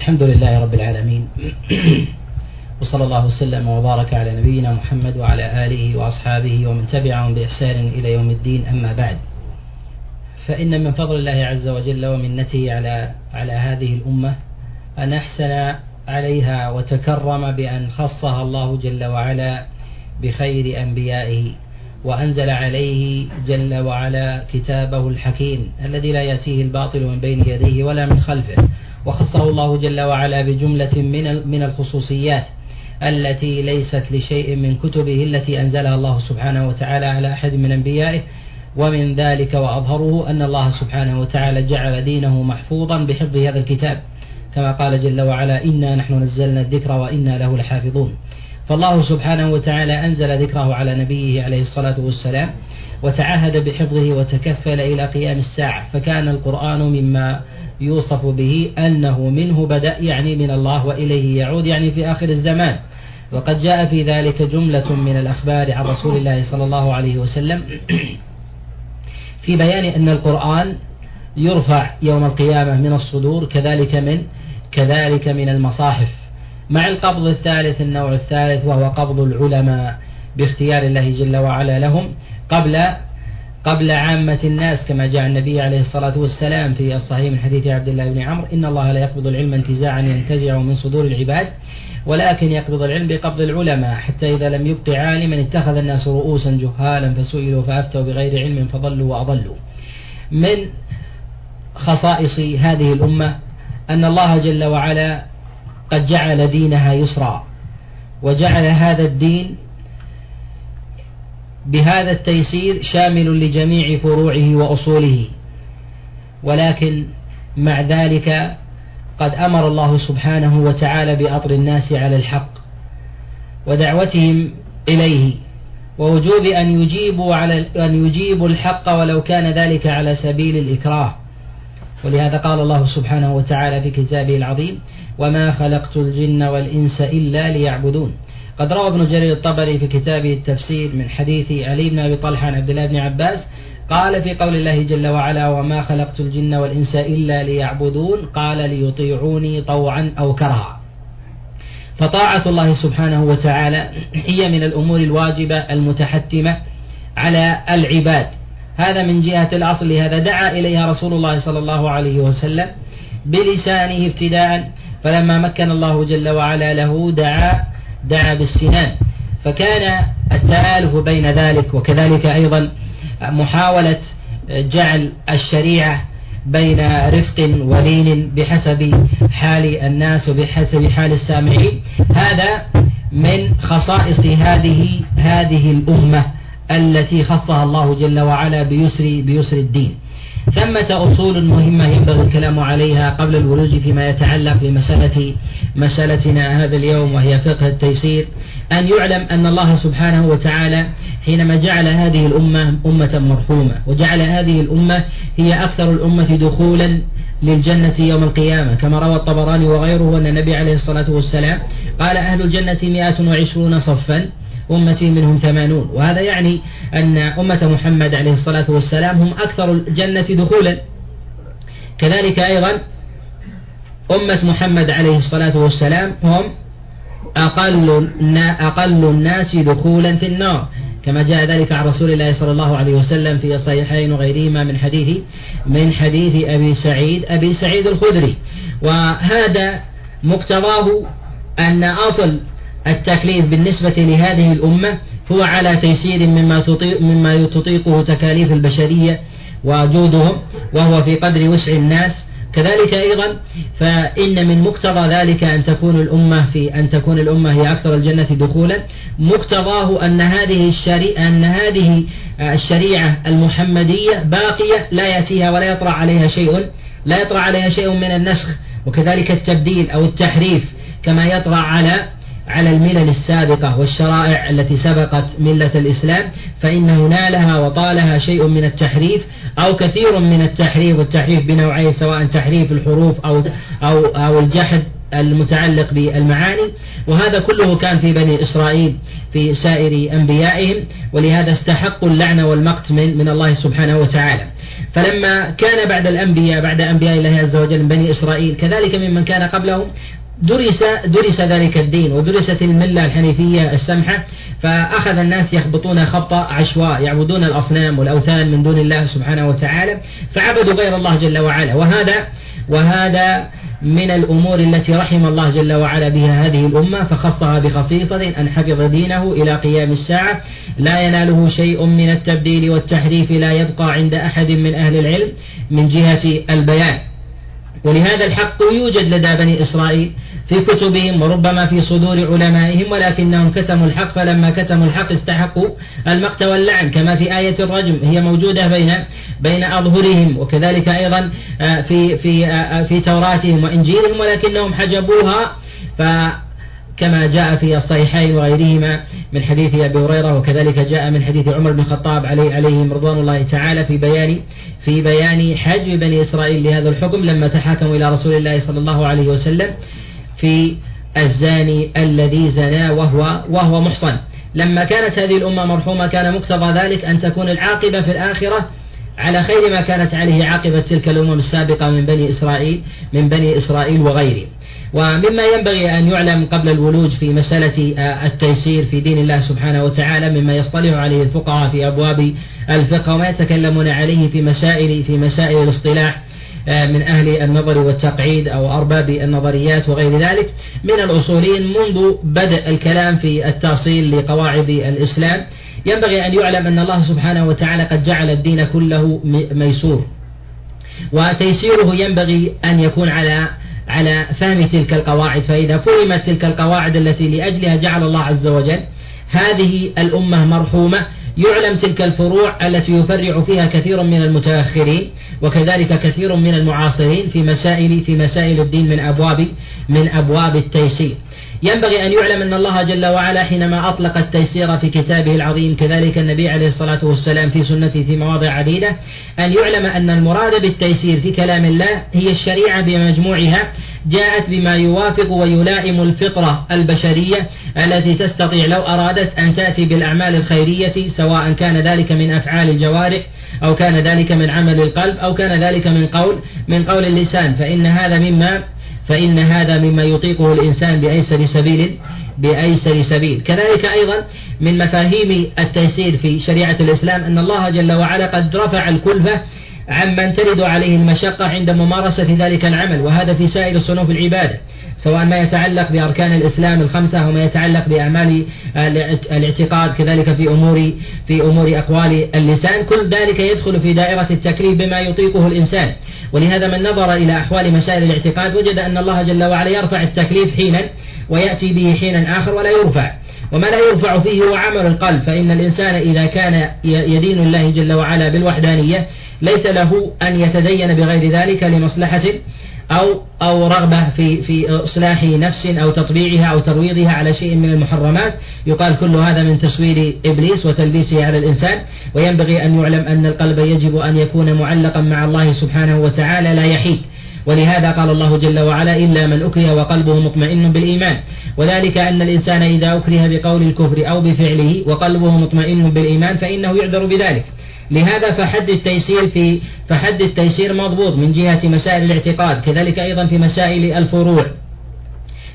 الحمد لله رب العالمين. وصلى الله وسلم وبارك على نبينا محمد وعلى آله وأصحابه ومن تبعهم بإحسان إلى يوم الدين. أما بعد فإن من فضل الله عز وجل ومنته على على هذه الأمة أن أحسن عليها وتكرم بأن خصها الله جل وعلا بخير أنبيائه وأنزل عليه جل وعلا كتابه الحكيم الذي لا يأتيه الباطل من بين يديه ولا من خلفه. وخصه الله جل وعلا بجملة من من الخصوصيات التي ليست لشيء من كتبه التي أنزلها الله سبحانه وتعالى على أحد من أنبيائه. ومن ذلك وأظهره أن الله سبحانه وتعالى جعل دينه محفوظا بحفظ هذا الكتاب. كما قال جل وعلا إنا نحن نزلنا الذكر وإنا له لحافظون. فالله سبحانه وتعالى أنزل ذكره على نبيه عليه الصلاة والسلام. وتعهد بحفظه وتكفل إلى قيام الساعة. فكان القرآن مما يوصف به أنه منه بدأ يعني من الله وإليه يعود يعني في آخر الزمان. وقد جاء في ذلك جملة من الأخبار عن رسول الله صلى الله عليه وسلم في بيان أن القرآن يرفع يوم القيامة من الصدور كذلك من كذلك من المصاحف. مع القبض الثالث النوع الثالث وهو قبض العلماء باختيار الله جل وعلا لهم قبل قبل عامة الناس كما جاء النبي عليه الصلاة والسلام في الصحيح من حديث عبد الله بن عمرو إن الله لا يقبض العلم انتزاعا ينتزع من صدور العباد ولكن يقبض العلم بقبض العلماء حتى إذا لم يبق عالما اتخذ الناس رؤوسا جهالا فسئلوا فأفتوا بغير علم فضلوا وأضلوا. من خصائص هذه الأمة أن الله جل وعلا قد جعل دينها يسرا وجعل هذا الدين بهذا التيسير شامل لجميع فروعه وأصوله. ولكن مع ذلك قد أمر الله سبحانه وتعالى بأطر الناس على الحق ودعوتهم إليه ووجوب أن يجيبوا على أن يجيبوا الحق ولو كان ذلك على سبيل الإكراه. ولهذا قال الله سبحانه وتعالى في كتابه العظيم وما خلقت الجن والإنس إلا ليعبدون. قد روى ابن جرير الطبري في كتابه التفسير من حديث علي بن أبي طلحة عن عبد الله بن عباس قال في قول الله جل وعلا وما خلقت الجن والإنس إلا ليعبدون قال ليطيعوني طوعا أو كرها فطاعة الله سبحانه وتعالى هي من الأمور الواجبة المتحتمة على العباد. هذا من جهة الأصل هذا دعا إليها رسول الله صلى الله عليه وسلم بلسانه ابتداء فلما مكن الله جل وعلا له دعا دعا بالسنان. فكان التآلف بين ذلك وكذلك أيضا محاولة جعل الشريعة بين رفق ولين بحسب حال الناس وبحسب حال السامعين. هذا من خصائص هذه هذه الأمة التي خصها الله جل وعلا بيسر بيسر الدين. ثمة أصول مهمة ينبغي الكلام عليها قبل الولوج فيما يتعلق بمسألة مسألتنا هذا اليوم وهي فقه التيسير. أن يعلم أن الله سبحانه وتعالى حينما جعل هذه الأمة أمة مرحومة وجعل هذه الأمة هي أكثر الأمة دخولا للجنة يوم القيامة. كما روى الطبراني وغيره أن النبي عليه الصلاة والسلام قال أهل الجنة مئة وعشرون صفا أمتي منهم ثمانون. وهذا يعني أن أمة محمد عليه الصلاة والسلام هم أكثر الجنة دخولا. كذلك أيضا أمة محمد عليه الصلاة والسلام هم أقل أقل الناس دخولا في النار. كما جاء ذلك عن رسول الله صلى الله عليه وسلم في الصحيحين وغيرهما من حديث من حديث أبي سعيد أبي سعيد الخدري. وهذا مقتضاه أن أصل التكليف بالنسبة لهذه الأمة هو على تيسير مما تطيق مما تطيقه تكاليف البشرية وجودهم وهو في قدر وسع الناس. كذلك أيضا فإن من مقتضى ذلك أن تكون الأمة في أن تكون الأمة هي أكثر الجنة دخولا. مقتضاه أن هذه الشريعة أن هذه الشريعة المحمدية باقية لا يأتيها ولا يطرأ عليها شيء لا يطرأ عليها شيء من النسخ. وكذلك التبديل أو التحريف كما يطرأ على على الملل السابقة والشرائع التي سبقت ملة الإسلام فإنه نالها وطالها شيء من التحريف أو كثير من التحريف والتحريف بنوعيه سواء تحريف الحروف أو أو أو الجحد المتعلق بالمعاني. وهذا كله كان في بني إسرائيل في سائر أنبيائهم ولهذا استحقوا اللعنة والمقت من, من الله سبحانه وتعالى. فلما كان بعد الأنبياء بعد أنبياء الله عز وجل من بني إسرائيل كذلك ممن كان قبلهم درس درس ذلك الدين ودرست الملة الحنيفية السمحة فأخذ الناس يخبطون خبط عشواء يعبدون الأصنام والأوثان من دون الله سبحانه وتعالى فعبدوا غير الله جل وعلا. وهذا وهذا من الأمور التي رحم الله جل وعلا بها هذه الأمة فخصها بخصيصة أن حفظ دينه إلى قيام الساعة. لا يناله شيء من التبديل والتحريف لا يبقى عند أحد من أهل العلم من جهة البيان. ولهذا الحق يوجد لدى بني إسرائيل في كتبهم وربما في صدور علمائهم ولكنهم كتموا الحق فلما كتموا الحق استحقوا المقت واللعن كما في آية الرجم هي موجودة بين بين أظهرهم وكذلك أيضا آه، في في آه، في توراتهم وإنجيلهم ولكنهم حجبوها. ف كما جاء في الصحيحين وغيرهما من حديث أبي هريرة وكذلك جاء من حديث عمر بن الخطاب عليه عليهم رضوان الله تعالى في بيان في بيان حجب بني إسرائيل لهذا الحكم لما تحاكموا إلى رسول الله صلى الله عليه وسلم. في الزاني الذي زنا وهو وهو محصن. لما كانت هذه الأمة مرحومة كان مقتضى ذلك أن تكون العاقبة في الآخرة على خير ما كانت عليه عاقبة تلك الأمم السابقة من بني إسرائيل من بني إسرائيل وغيرهم. ومما ينبغي أن يعلم قبل الولوج في مسألة آه، التيسير في دين الله سبحانه وتعالى مما يصطلح عليه الفقهاء في أبواب الفقه وما يتكلمون عليه في مسائل في مسائل الاصطلاح. من أهل النظر والتقعيد أو أرباب النظريات وغير ذلك من الأصوليين منذ بدء الكلام في التأصيل لقواعد الإسلام. ينبغي أن يعلم أن الله سبحانه وتعالى قد جعل الدين كله ميسور. وتيسيره ينبغي أن يكون على على فهم تلك القواعد. فإذا فهمت تلك القواعد التي لأجلها جعل الله عز وجل هذه الأمة مرحومة. يعلم تلك الفروع التي يفرع فيها كثير من المتأخرين وكذلك كثير من المعاصرين في مسائل في مسائل الدين من أبواب من أبواب التيسير. ينبغي أن يعلم أن الله جل وعلا حينما أطلق التيسير في كتابه العظيم كذلك النبي عليه الصلاة والسلام في سنته في مواضع عديدة أن يعلم أن المراد بالتيسير في كلام الله هي الشريعة بمجموعها جاءت بما يوافق ويلائم الفطرة البشرية التي تستطيع لو أرادت أن تأتي بالأعمال الخيرية سواء كان ذلك من أفعال الجوارح أو كان ذلك من عمل القلب أو كان ذلك من قول من قول اللسان فإن هذا مما فإن هذا مما يطيقه الإنسان بأيسر سبيل بأيسر سبيل. كذلك أيضا من مفاهيم التيسير في شريعة الإسلام أن الله جل وعلا قد رفع الكلفة عمن ترد عليه المشقة عند ممارسة ذلك العمل وهذا في سائر صنوف العبادة سواء ما يتعلق بأركان الإسلام الخمسة أو ما يتعلق بأعمال الاعتقاد كذلك في أمور في أمور أقوال اللسان. كل ذلك يدخل في دائرة التكليف بما يطيقه الإنسان. ولهذا من نظر إلى أحوال مسائل الاعتقاد وجد أن الله جل وعلا يرفع التكليف حينا ويأتي به حينا آخر ولا يرفع. وما لا يرفع فيه هو عمل القلب فإن الإنسان إذا كان يدين الله جل وعلا بالوحدانية ليس له أن يتدين بغير ذلك لمصلحة أو أو رغبة في في إصلاح نفس أو تطبيعها أو ترويضها على شيء من المحرمات. يقال كل هذا من تسوير إبليس وتلبيسه على الإنسان. وينبغي أن يعلم أن القلب يجب أن يكون معلقا مع الله سبحانه وتعالى لا يحيد. ولهذا قال الله جل وعلا إلا من أكره وقلبه مطمئن بالإيمان. وذلك أن الإنسان إذا أكره بقول الكفر أو بفعله وقلبه مطمئن بالإيمان فإنه يعذر بذلك. لهذا فحد التيسير في فحد التيسير مضبوط من جهة مسائل الاعتقاد كذلك أيضا في مسائل الفروع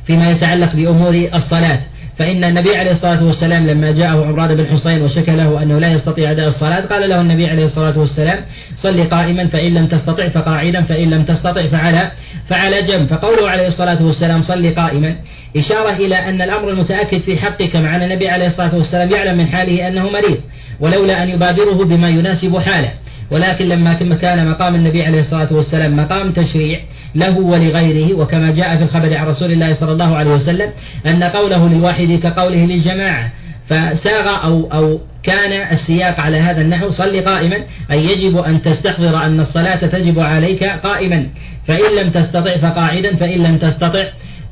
فيما يتعلق بأمور الصلاة. فإن النبي عليه الصلاة والسلام لما جاءه عمران بن حسين وشكى له أنه لا يستطيع أداء الصلاة قال له النبي عليه الصلاة والسلام صل قائما فإن لم تستطع فقاعدا فإن لم تستطع فعلى فعلى جنب. فقوله عليه الصلاة والسلام صل قائما. إشارة إلى أن الأمر المتأكد في حقك مع أن النبي عليه الصلاة والسلام يعلم من حاله أنه مريض. ولولا أن يبادره بما يناسب حاله. ولكن لما كان مقام النبي عليه الصلاة والسلام مقام تشريع له ولغيره وكما جاء في الخبر عن رسول الله صلى الله عليه وسلم أن قوله للواحد كقوله للجماعة فساغ أو أو كان السياق على هذا النحو صل قائما أي يجب أن تستحضر أن الصلاة تجب عليك قائما. فإن لم تستطع فقاعدا فإن لم تستطع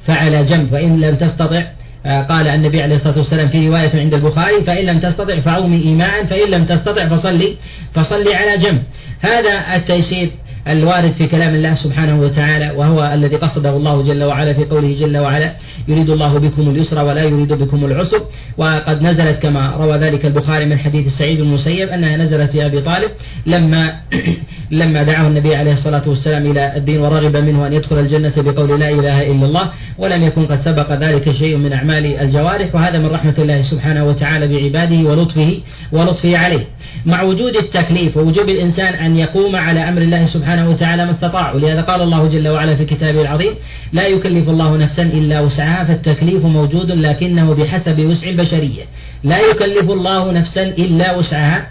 فعلى جنب فإن لم تستطع قال النبي عليه الصلاة والسلام في رواية عند البخاري فإن لم تستطع فعومي إيماء فإن لم تستطع فصلي فصلي على جنب. هذا التيسير. الوارد في كلام الله سبحانه وتعالى وهو الذي قصده الله جل وعلا في قوله جل وعلا يريد الله بكم اليسر ولا يريد بكم العسر. وقد نزلت كما روى ذلك البخاري من حديث سعيد المسيب أنها نزلت في أبي طالب لما لما دعاه النبي عليه الصلاة والسلام إلى الدين ورغب منه أن يدخل الجنة بقول لا إله إلا الله ولم يكن قد سبق ذلك شيء من أعمال الجوارح. وهذا من رحمة الله سبحانه وتعالى بعباده ولطفه ولطفه عليه. مع وجود التكليف ووجوب الإنسان أن يقوم على أمر الله سبحانه وتعالى ما استطاع ولهذا قال الله جل وعلا في كتابه العظيم لا يكلف الله نفسا إلا وسعها فالتكليف موجود لكنه بحسب وسع البشرية. لا يكلف الله نفسا إلا وسعها.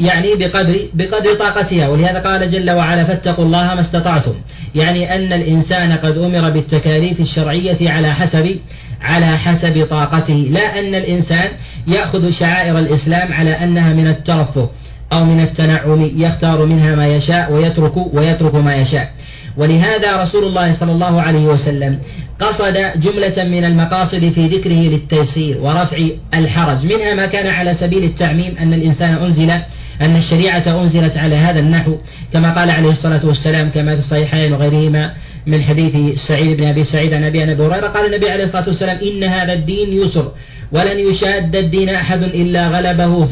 يعني بقدر بقدر طاقتها. ولهذا قال جل وعلا فاتقوا الله ما استطعتم. يعني أن الإنسان قد أمر بالتكاليف الشرعية على حسب على حسب طاقته. لا أن الإنسان يأخذ شعائر الإسلام على أنها من الترفه أو من التنعم يختار منها ما يشاء ويترك ويترك ما يشاء. ولهذا رسول الله صلى الله عليه وسلم قصد جملة من المقاصد في ذكره للتيسير ورفع الحرج. منها ما كان على سبيل التعميم أن الإنسان أنزل أن الشريعة أنزلت على هذا النحو كما قال عليه الصلاة والسلام كما في الصحيحين وغيرهما من حديث سعيد بن أبي سعيد عن أبي أبي هريرة قال النبي عليه الصلاة والسلام إن هذا الدين يسر ولن يشاد الدين أحد إلا غلبه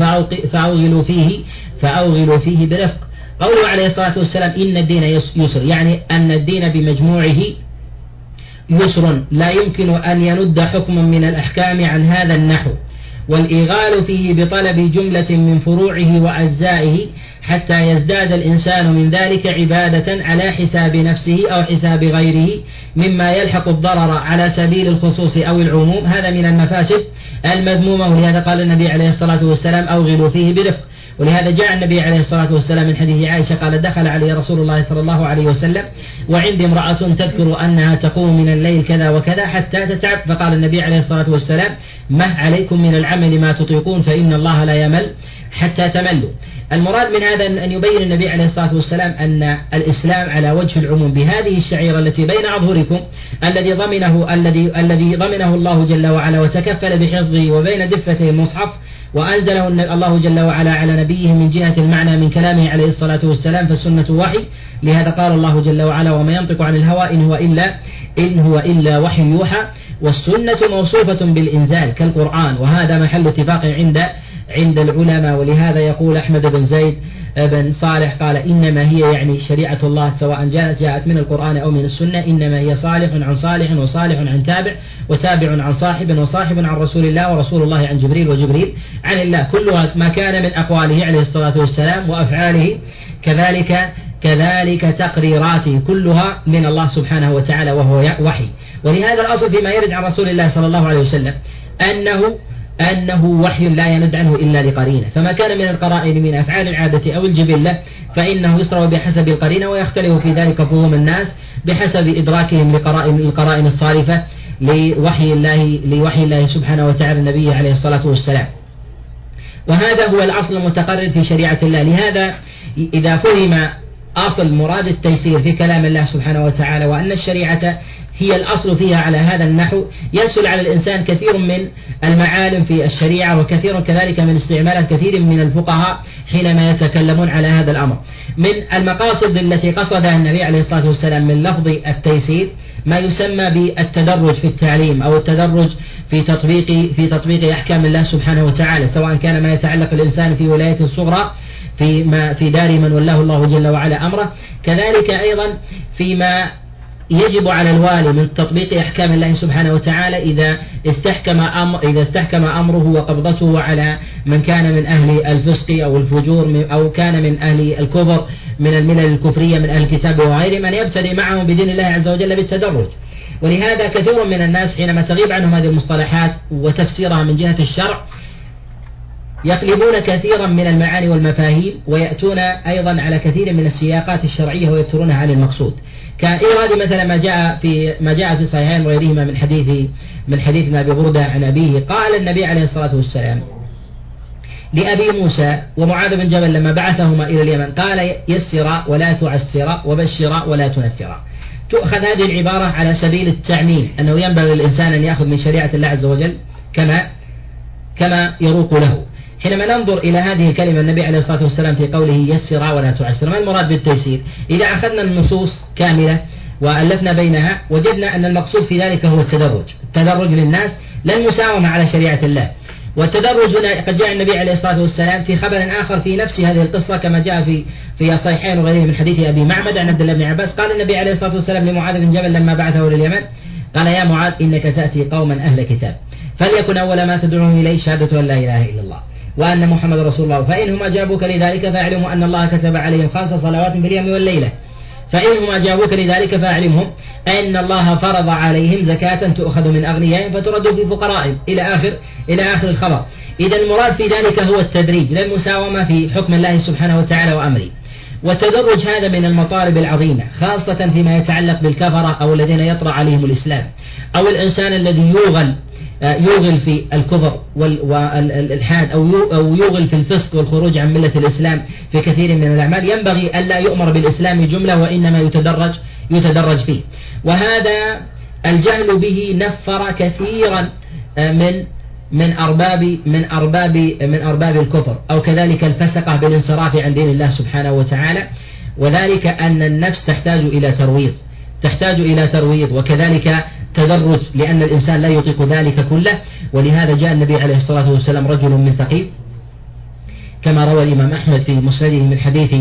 فأوغلوا فيه فأوغلوا فيه برفق قوله عليه الصلاة والسلام إن الدين يسر يعني أن الدين بمجموعه يسر لا يمكن أن يند حكم من الأحكام عن هذا النحو. والإيغال فيه بطلب جملة من فروعه وأجزائه حتى يزداد الإنسان من ذلك عبادة على حساب نفسه أو حساب غيره مما يلحق الضرر على سبيل الخصوص أو العموم. هذا من المفاسد المذمومة ولهذا قال النبي عليه الصلاة والسلام أوغلوا فيه برفق. ولهذا جاء النبي عليه الصلاة والسلام من حديث عائشة قال دخل علي رسول الله صلى الله عليه وسلم وعندي امرأة تذكر أنها تقوم من الليل كذا وكذا حتى تتعب. فقال النبي عليه الصلاة والسلام مه عليكم من العمل ما تطيقون فإن الله لا يمل حتى تملوا. المراد من هذا أن يبين النبي عليه الصلاة والسلام أن الإسلام على وجه العموم بهذه الشعيرة التي بين أظهركم الذي ضمنه الذي الذي ضمنه الله جل وعلا وتكفل بحفظه وبين دفتي المصحف وأنزله الله جل وعلا على نبيه من جهة المعنى من كلامه عليه الصلاة والسلام فالسنة وحي. لهذا قال الله جل وعلا وما ينطق عن الهوى إن هو إلا إن هو إلا وحي يوحى. والسنة موصوفة بالإنزال كالقرآن وهذا محل اتفاق عند عند العلماء. ولهذا يقول أحمد بن زيد بن صالح قال إنما هي يعني شريعة الله سواء جاءت جاءت من القرآن أو من السنة إنما هي صالح عن صالح وصالح عن تابع وتابع عن صاحب وصاحب عن رسول الله ورسول الله عن جبريل وجبريل عن الله. كلها ما كان من أقواله عليه الصلاة والسلام وأفعاله كذلك كذلك تقريراته كلها من الله سبحانه وتعالى وهو وحي. ولهذا الأصل فيما يرد عن رسول الله صلى الله عليه وسلم أنه أنه وحي لا يند عنه إلا لقرينة. فما كان من القرائن من أفعال العادة أو الجبلة فإنه يصرف بحسب القرينة ويختلف في ذلك فهوم الناس بحسب إدراكهم لقرائن القرائن الصارفة لوحي الله لوحي الله سبحانه وتعالى النبي عليه الصلاة والسلام. وهذا هو الأصل المتقرر في شريعة الله. لهذا إذا فهم أصل مراد التيسير في كلام الله سبحانه وتعالى وأن الشريعة هي الأصل فيها على هذا النحو. يسهل على الإنسان كثير من المعالم في الشريعة وكثير كذلك من استعمالات كثير من الفقهاء حينما يتكلمون على هذا الأمر. من المقاصد التي قصدها النبي عليه الصلاة والسلام من لفظ التيسير ما يسمى بالتدرج في التعليم أو التدرج في تطبيق في تطبيق أحكام الله سبحانه وتعالى سواء كان ما يتعلق الإنسان في ولاية الصغرى في ما في دار من ولاه الله جل وعلا أمره. كذلك أيضا فيما يجب على الوالي من تطبيق أحكام الله سبحانه وتعالى إذا استحكم أمر إذا استحكم أمره وقبضته على من كان من أهل الفسق أو الفجور أو كان من أهل الكفر من الملل الكفرية من أهل الكتاب وغيرهم أن يبتدي معهم بدين الله عز وجل بالتدرج. ولهذا كثير من الناس حينما تغيب عنهم هذه المصطلحات وتفسيرها من جهة الشرع يقلبون كثيرا من المعاني والمفاهيم ويأتون أيضا على كثير من السياقات الشرعية ويبترونها عن المقصود. كإيراد مثلا ما جاء في ما جاء في الصحيحين وغيرهما من حديث من حديث أبي بردة عن أبيه. قال النبي عليه الصلاة والسلام لأبي موسى ومعاذ بن جبل لما بعثهما إلى اليمن قال يسر ولا تعسر وبشر ولا تنفر. تؤخذ هذه العبارة على سبيل التعميم أنه ينبغي للإنسان أن يأخذ من شريعة الله عز وجل كما كما يروق له. حينما ننظر إلى هذه الكلمة النبي عليه الصلاة والسلام في قوله يسر ولا تعسر ما المراد بالتيسير؟ إذا أخذنا النصوص كاملة وألفنا بينها وجدنا أن المقصود في ذلك هو التدرج. التدرج للناس لا المساومة على شريعة الله. والتدرج هنا قد جاء النبي عليه الصلاة والسلام في خبر آخر في نفس هذه القصة كما جاء في في الصحيحين وغيره من حديث أبي معبد عن عبد الله بن عباس. قال النبي عليه الصلاة والسلام لمعاذ بن جبل لما بعثه لليمن قال يا معاذ إنك تأتي قوما أهل كتاب. فليكن أول ما تدعوهم إليه شهادة أن لا إله إلا الله. وأن محمد رسول الله. فإنهم أجابوك لذلك فاعلموا أن الله كتب عليهم خمس صلوات في اليوم والليلة فإنهم أجابوك لذلك فأعلمهم أن الله فرض عليهم زكاة تؤخذ من أغنيائهم فترد في فقرائهم. إلى آخر إلى آخر الخبر. إذا المراد في ذلك هو التدريج لا المساومة في حكم الله سبحانه وتعالى وأمره. والتدرج هذا من المطالب العظيمة خاصة فيما يتعلق بالكفرة أو الذين يطرأ عليهم الإسلام أو الإنسان الذي يوغل آه، يوغل في الكفر والإلحاد أو يوغل في الفسق والخروج عن ملة الإسلام في كثير من الأعمال. ينبغي ألا يؤمر بالإسلام جملة وإنما يتدرج يتدرج فيه. وهذا الجهل به نفر كثيرا آه، من من أرباب من أرباب من أرباب الكفر أو كذلك الفسقة بالانصراف عن دين الله سبحانه وتعالى وذلك أن النفس تحتاج إلى ترويض تحتاج إلى ترويض وكذلك تدرج لأن الإنسان لا يطيق ذلك كله ولهذا جاء النبي عليه الصلاة والسلام رجل من ثقيف كما روى الإمام أحمد في مسنده من حديث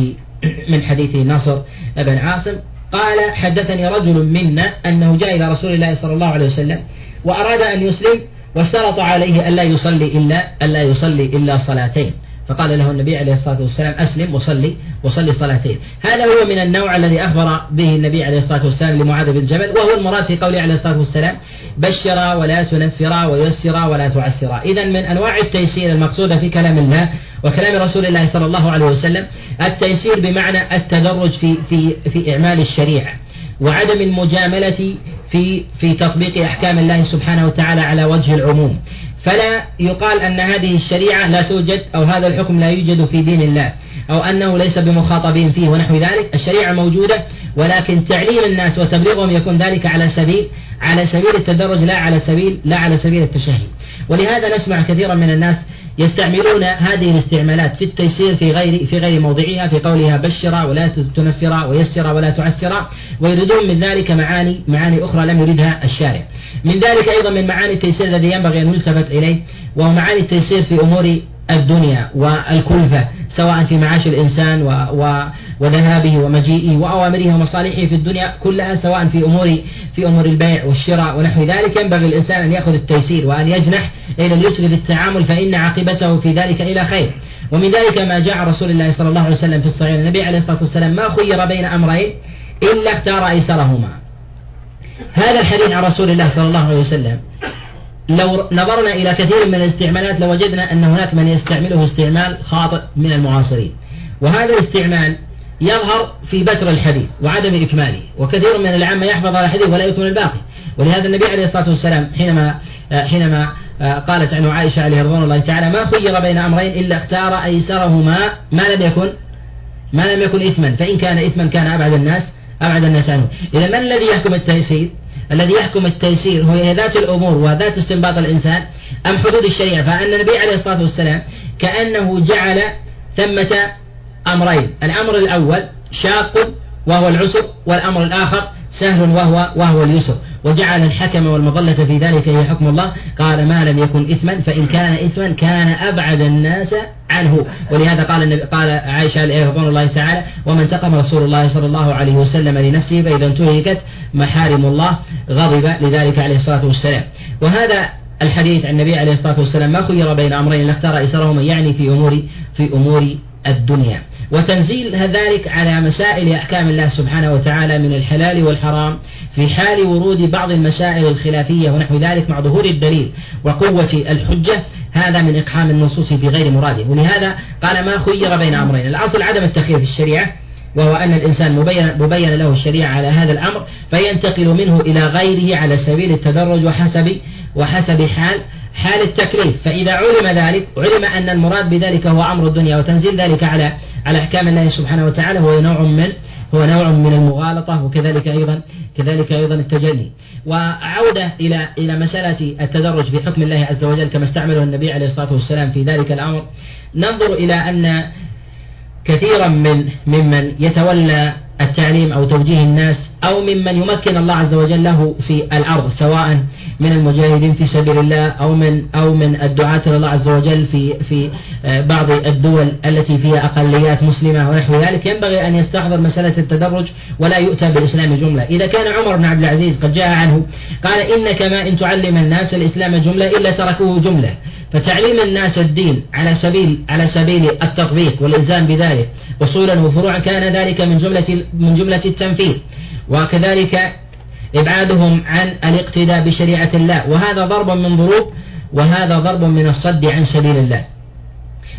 من حديث ناصر بن عاصم قال حدثني رجل منا أنه جاء إلى رسول الله صلى الله عليه وسلم وأراد أن يسلم واشترط عليه ألا يصلي إلا ألا يصلي إلا صلاتين. فقال له النبي عليه الصلاة والسلام أسلم وصلي وصلي صلاتين. هذا هو من النوع الذي أخبر به النبي عليه الصلاة والسلام لمعاذ بن جبل وهو المراد في قوله عليه الصلاة والسلام بشرا ولا تنفرا ويسرا ولا تعسرا إذا من أنواع التيسير المقصودة في كلام الله وكلام رسول الله صلى الله عليه وسلم التيسير بمعنى التدرج في في في إعمال الشريعة. وعدم المجاملة في في تطبيق أحكام الله سبحانه وتعالى على وجه العموم. فلا يقال أن هذه الشريعة لا توجد أو هذا الحكم لا يوجد في دين الله أو أنه ليس بمخاطبين فيه ونحو ذلك. الشريعة موجودة ولكن تعليم الناس وتبليغهم يكون ذلك على سبيل على سبيل التدرج لا على سبيل لا على سبيل التشهي. ولهذا نسمع كثيرا من الناس يستعملون هذه الاستعمالات في التيسير في غير في غير موضعها في قولها بشرا ولا تنفرا ويسرا ولا تعسرا ويريدون من ذلك معاني معاني أخرى لم يردها الشارع. من ذلك أيضا من معاني التيسير الذي ينبغي أن يلتفت إليه وهو معاني التيسير في أمور الدنيا والكلفة سواء في معاش الإنسان و و وذهابه ومجيئه وأوامره ومصالحه في الدنيا كلها سواء في أمور في أمور البيع والشراء ونحو ذلك ينبغي الإنسان أن يأخذ التيسير وأن يجنح إلى اليسر في التعامل فإن عاقبته في ذلك إلى خير. ومن ذلك ما جاء رسول الله صلى الله عليه وسلم في الصحيح النبي عليه الصلاة والسلام ما خير بين أمرين إلا اختار أيسرهما. هذا الحديث عن رسول الله صلى الله عليه وسلم. لو نظرنا إلى كثير من الاستعمالات لوجدنا أن هناك من يستعمله استعمال خاطئ من المعاصرين. وهذا الاستعمال يظهر في بتر الحديث وعدم إكماله وكثير من العامة يحفظ الحديث ولا يكمل الباقي. ولهذا النبي عليه الصلاة والسلام حينما حينما قالت عنه عائشة عليه رضوان الله تعالى ما خير بين أمرين إلا اختار أيسرهما ما لم يكن ما لم يكن إثما فإن كان إثما كان أبعد الناس أبعد الناس عنه. إذا من الذي يحكم التيسير؟ الذي يحكم التيسير هو ذات الأمور وذات استنباط الإنسان أم حدود الشريعة؟ فأن النبي عليه الصلاة والسلام كأنه جعل ثمة أمرين الأمر الأول شاق وهو العسر والأمر الآخر سهل وهو وهو اليسر. وجعل الحكم والمظلة في ذلك هي حكم الله. قال ما لم يكن إثما فإن كان إثما كان أبعد الناس عنه. ولهذا قال النبي قال عائشة رضوان الله تعالى ومن انتقم رسول الله صلى الله عليه وسلم لنفسه فإذا انتهكت محارم الله غضب لذلك عليه الصلاة والسلام. وهذا الحديث عن النبي عليه الصلاة والسلام ما خير بين أمرين اختار إسرهما يعني في أمور في أمور الدنيا. وتنزيل ذلك على مسائل أحكام الله سبحانه وتعالى من الحلال والحرام في حال ورود بعض المسائل الخلافية ونحو ذلك مع ظهور الدليل وقوة الحجة هذا من إقحام النصوص في غير مراده. ولهذا قال ما خير بين أمرين. الأصل عدم التخيير في الشريعة وهو أن الإنسان مبين, مبين له الشريعة على هذا الأمر فينتقل منه إلى غيره على سبيل التدرج وحسب وحسب حال حال التكليف. فإذا علم ذلك علم أن المراد بذلك هو أمر الدنيا وتنزيل ذلك على على أحكام الله سبحانه وتعالى هو نوع من هو نوع من المغالطة وكذلك أيضا كذلك أيضا التجلي. وعودة إلى إلى مسألة التدرج في حكم الله عز وجل كما استعمله النبي عليه الصلاة والسلام في ذلك الأمر. ننظر إلى أن كثيرا من ممن يتولى التعليم أو توجيه الناس أو ممن يمكن الله عز وجل له في الأرض سواء من المجاهدين في سبيل الله أو من أو من الدعاة إلى الله عز وجل في في آه، بعض الدول التي فيها أقليات مسلمة ونحو ذلك. ينبغي أن يستحضر مسألة التدرج ولا يؤتى بالإسلام جملة. إذا كان عمر بن عبد العزيز قد جاء عنه قال إنك ما إن تعلم الناس الإسلام جملة إلا تركوه جملة. فتعليم الناس الدين على سبيل على سبيل التطبيق والإلزام بذلك أصولا وفروعا كان ذلك من جملة من جملة التنفيذ. وكذلك إبعادهم عن الاقتداء بشريعة الله. وهذا ضرب من ضروب وهذا ضرب من الصد عن سبيل الله.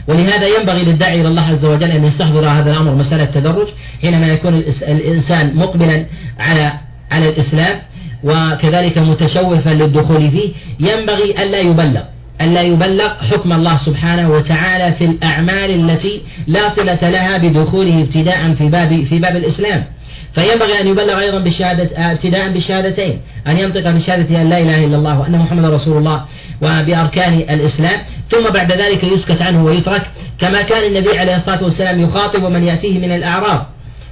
ولهذا ينبغي للداعي إلى الله عز وجل أن يستحضر هذا الأمر مسألة التدرج حينما يكون الإنسان مقبلا على على الإسلام وكذلك متشوفا للدخول فيه ينبغي ألا يبلغ ألا يبلغ حكم الله سبحانه وتعالى في الأعمال التي لا صلة لها بدخوله ابتداء في باب في باب الإسلام. فينبغي أن يبلغ أيضا بالشهادة ابتداء بالشهادتين أن ينطق بشهادة أن لا إله إلا الله وأن محمد رسول الله وبأركان الإسلام. ثم بعد ذلك يسكت عنه ويترك. كما كان النبي عليه الصلاة والسلام يخاطب من يأتيه من الأعراب.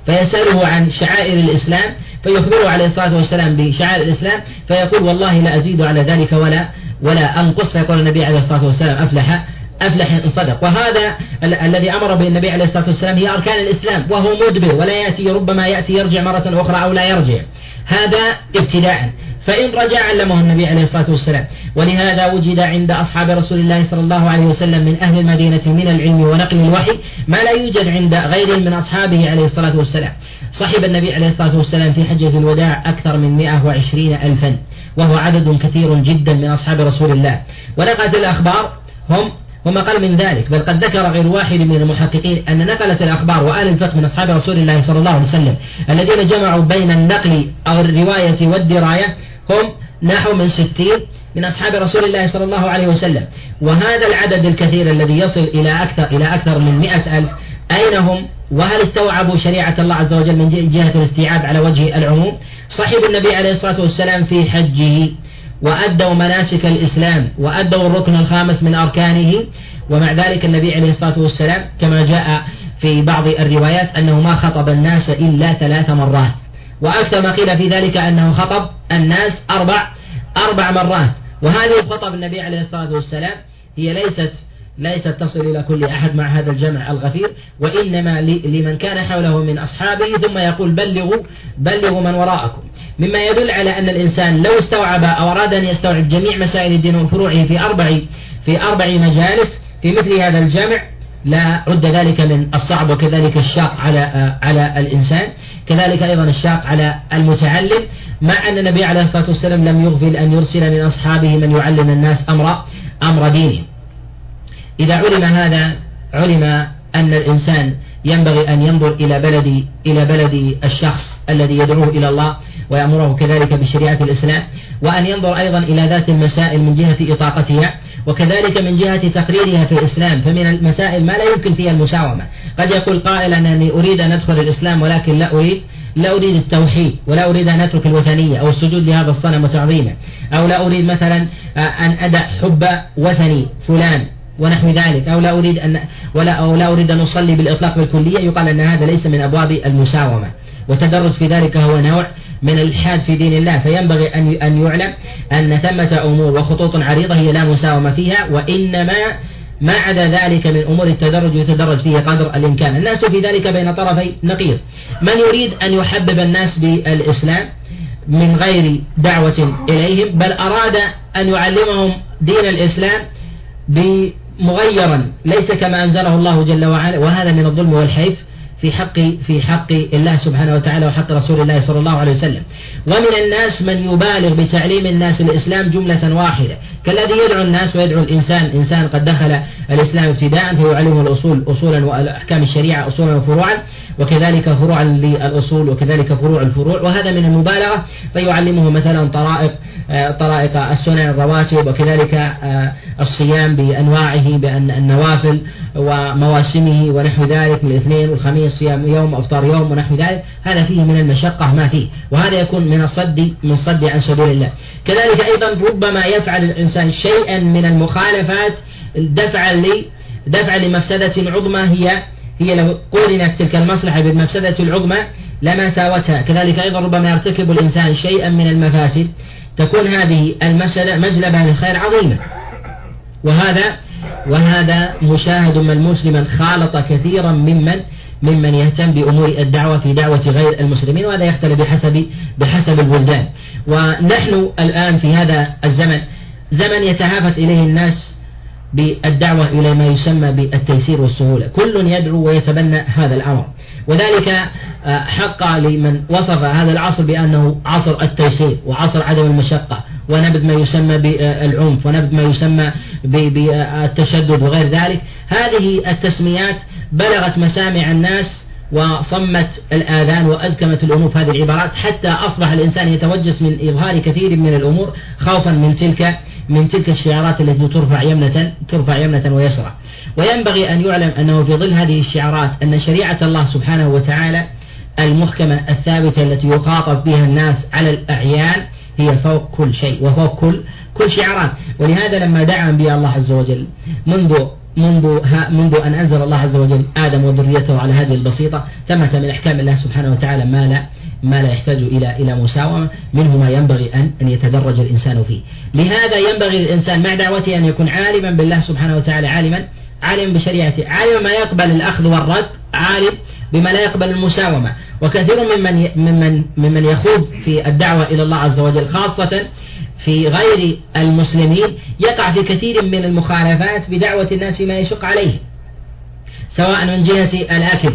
فيسأله عن شعائر الإسلام. فيخبره عليه الصلاة والسلام بشعائر الإسلام. فيقول والله لا أزيد على ذلك ولا ولا أنقص. فيقول النبي عليه الصلاة والسلام أفلح. أفلح إن صدق وهذا ال الذي أمر به النبي عليه الصلاة والسلام هي أركان الإسلام وهو مدبر ولا يأتي ربما يأتي يرجع مرة أخرى أو لا يرجع. هذا ابتداء. فإن رجع علمه النبي عليه الصلاة والسلام. ولهذا وجد عند أصحاب رسول الله صلى الله عليه وسلم من أهل المدينة من العلم ونقل الوحي ما لا يوجد عند غير من أصحابه عليه الصلاة والسلام. صحب النبي عليه الصلاة والسلام في حجة الوداع أكثر من 120 ألفا وهو عدد كثير جدا من أصحاب رسول الله. ونقلت الأخبار هم وما قال من ذلك بل قد ذكر غير واحد من المحققين أن نقلت الأخبار وآل الفقه من أصحاب رسول الله صلى الله عليه وسلم. الذين جمعوا بين النقل أو الرواية والدراية هم نحو من ستين من أصحاب رسول الله صلى الله عليه وسلم. وهذا العدد الكثير الذي يصل إلى أكثر إلى أكثر من مئة ألف أين هم؟ وهل استوعبوا شريعة الله عز وجل من جهة الاستيعاب على وجه العموم؟ صحب النبي عليه الصلاة والسلام في حجه وأدوا مناسك الإسلام وأدوا الركن الخامس من أركانه ومع ذلك النبي عليه الصلاة والسلام كما جاء في بعض الروايات أنه ما خطب الناس إلا ثلاث مرات. وأكثر ما قيل في ذلك أنه خطب الناس أربع أربع مرات. وهذه خطب النبي عليه الصلاة والسلام هي ليست ليست تصل إلى كل أحد مع هذا الجمع الغفير وإنما لمن كان حوله من أصحابه ثم يقول بلغوا بلغوا من وراءكم. مما يدل على أن الإنسان لو استوعب أو أراد أن يستوعب جميع مسائل الدين وفروعه في أربع في أربع مجالس في مثل هذا الجمع لا رد ذلك من الصعب وكذلك الشاق على على الإنسان. كذلك أيضا الشاق على المتعلم. مع أن النبي عليه الصلاة والسلام لم يغفل أن يرسل من أصحابه من يعلم الناس أمر أمر دينه إذا علم هذا علم أن الإنسان ينبغي أن ينظر إلى بلد إلى بلد الشخص الذي يدعوه إلى الله ويأمره كذلك بشريعة الإسلام وأن ينظر أيضا إلى ذات المسائل من جهة إطاقتها وكذلك من جهة تقريرها في الإسلام فمن المسائل ما لا يمكن فيها المساومة. قد يقول قائل أنني أريد أن أدخل الإسلام ولكن لا أريد لا أريد التوحيد ولا أريد أن أترك الوثنية أو السجود لهذا الصنم وتعظيمه أو لا أريد مثلا أن أدع حب وثني فلان. ونحو ذلك. أو لا أريد أن ولا أو لا أريد أن أصلي بالإطلاق بالكلية. يقال أن هذا ليس من أبواب المساومة. والتدرج في ذلك هو نوع من الإلحاد في دين الله. فينبغي أن أن يعلم أن ثمة أمور وخطوط عريضة هي لا مساومة فيها وإنما ما عدا ذلك من أمور التدرج يتدرج فيه قدر الإمكان. الناس في ذلك بين طرفي نقيض. من يريد أن يحبب الناس بالإسلام من غير دعوة إليهم بل أراد أن يعلمهم دين الإسلام مغيرا ليس كما أنزله الله جل وعلا وهذا من الظلم والحيف في حق في حق الله سبحانه وتعالى وحق رسول الله صلى الله عليه وسلم. ومن الناس من يبالغ بتعليم الناس الإسلام جملة واحدة كالذي يدعو الناس ويدعو الإنسان إنسان قد دخل الإسلام ابتداء فيعلمه الأصول أصولا وأحكام الشريعة أصولا وفروعا. وكذلك فروعا للأصول وكذلك فروع الفروع وهذا من المبالغة. فيعلمه مثلا طرائق آه، طرائق السنن الرواتب وكذلك آه، الصيام بأنواعه بأن النوافل ومواسمه ونحو ذلك من الاثنين والخميس صيام يوم أفطار يوم ونحو ذلك. هذا فيه من المشقة ما فيه. وهذا يكون من الصد من صد عن سبيل الله. كذلك أيضا ربما يفعل الإنسان شيئا من المخالفات دفعا لي دفعا لمفسدة عظمى هي هي لو قورنت تلك المصلحة بالمفسدة العظمى لما ساوتها. كذلك أيضا ربما يرتكب الإنسان شيئا من المفاسد تكون هذه المسألة مجلبة لخير عظيمة وهذا وهذا مشاهد ملموس لمن خالط كثيرا ممن ممن يهتم بأمور الدعوة في دعوة غير المسلمين وهذا يختلف بحسب بحسب البلدان. ونحن الآن في هذا الزمن زمن يتهافت إليه الناس بالدعوة إلى ما يسمى بالتيسير والسهولة. كل يدعو ويتبنى هذا الأمر. وذلك آه، حق لمن وصف هذا العصر بأنه عصر التيسير وعصر عدم المشقة ونبذ ما يسمى بالعنف ونبذ ما يسمى بالتشدد وغير ذلك. هذه التسميات بلغت مسامع الناس وصمت الآذان وأزكمت الأمور. في هذه العبارات حتى أصبح الإنسان يتوجس من إظهار كثير من الأمور خوفا من تلك من تلك الشعارات التي ترفع يمنة ترفع يمنة ويسرى وينبغي أن يعلم أنه في ظل هذه الشعارات أن شريعة الله سبحانه وتعالى المحكمة الثابتة التي يخاطب بها الناس على الأعيان هي فوق كل شيء وفوق كل كل شعارات. ولهذا لما دعا أنبياء الله عز وجل منذ منذ منذ أن أنزل الله عز وجل آدم وذريته على هذه البسيطة ثمة من أحكام الله سبحانه وتعالى ما لا ما لا يحتاج إلى إلى مساومة منه ما ينبغي أن أن يتدرج الإنسان فيه. لهذا ينبغي للإنسان مع دعوته أن يكون عالما بالله سبحانه وتعالى عالما عالم بشريعته عالم ما يقبل الأخذ والرد عالم بما لا يقبل المساومة. وكثير ممن ممن ممن يخوض في الدعوة إلى الله عز وجل خاصة في غير المسلمين يقع في كثير من المخالفات بدعوة الناس ما يشق عليه سواء من جهة الأكل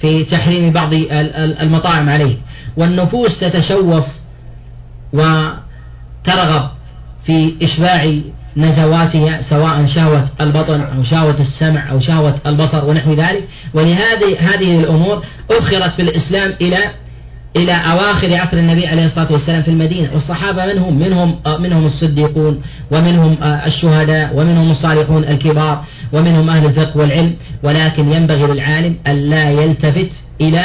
في تحريم بعض المطاعم عليه. والنفوس تتشوف وترغب في إشباع نزواتها سواء شهوة البطن أو شهوة السمع أو شهوة البصر ونحو ذلك. ولهذه هذه الأمور أخرت في الإسلام إلى إلى أواخر عصر النبي عليه الصلاة والسلام في المدينة. والصحابة منهم منهم منهم الصديقون؟ ومنهم الشهداء؟ ومنهم الصالحون الكبار؟ ومنهم أهل الفقه والعلم؟ ولكن ينبغي للعالم أن لا يلتفت إلى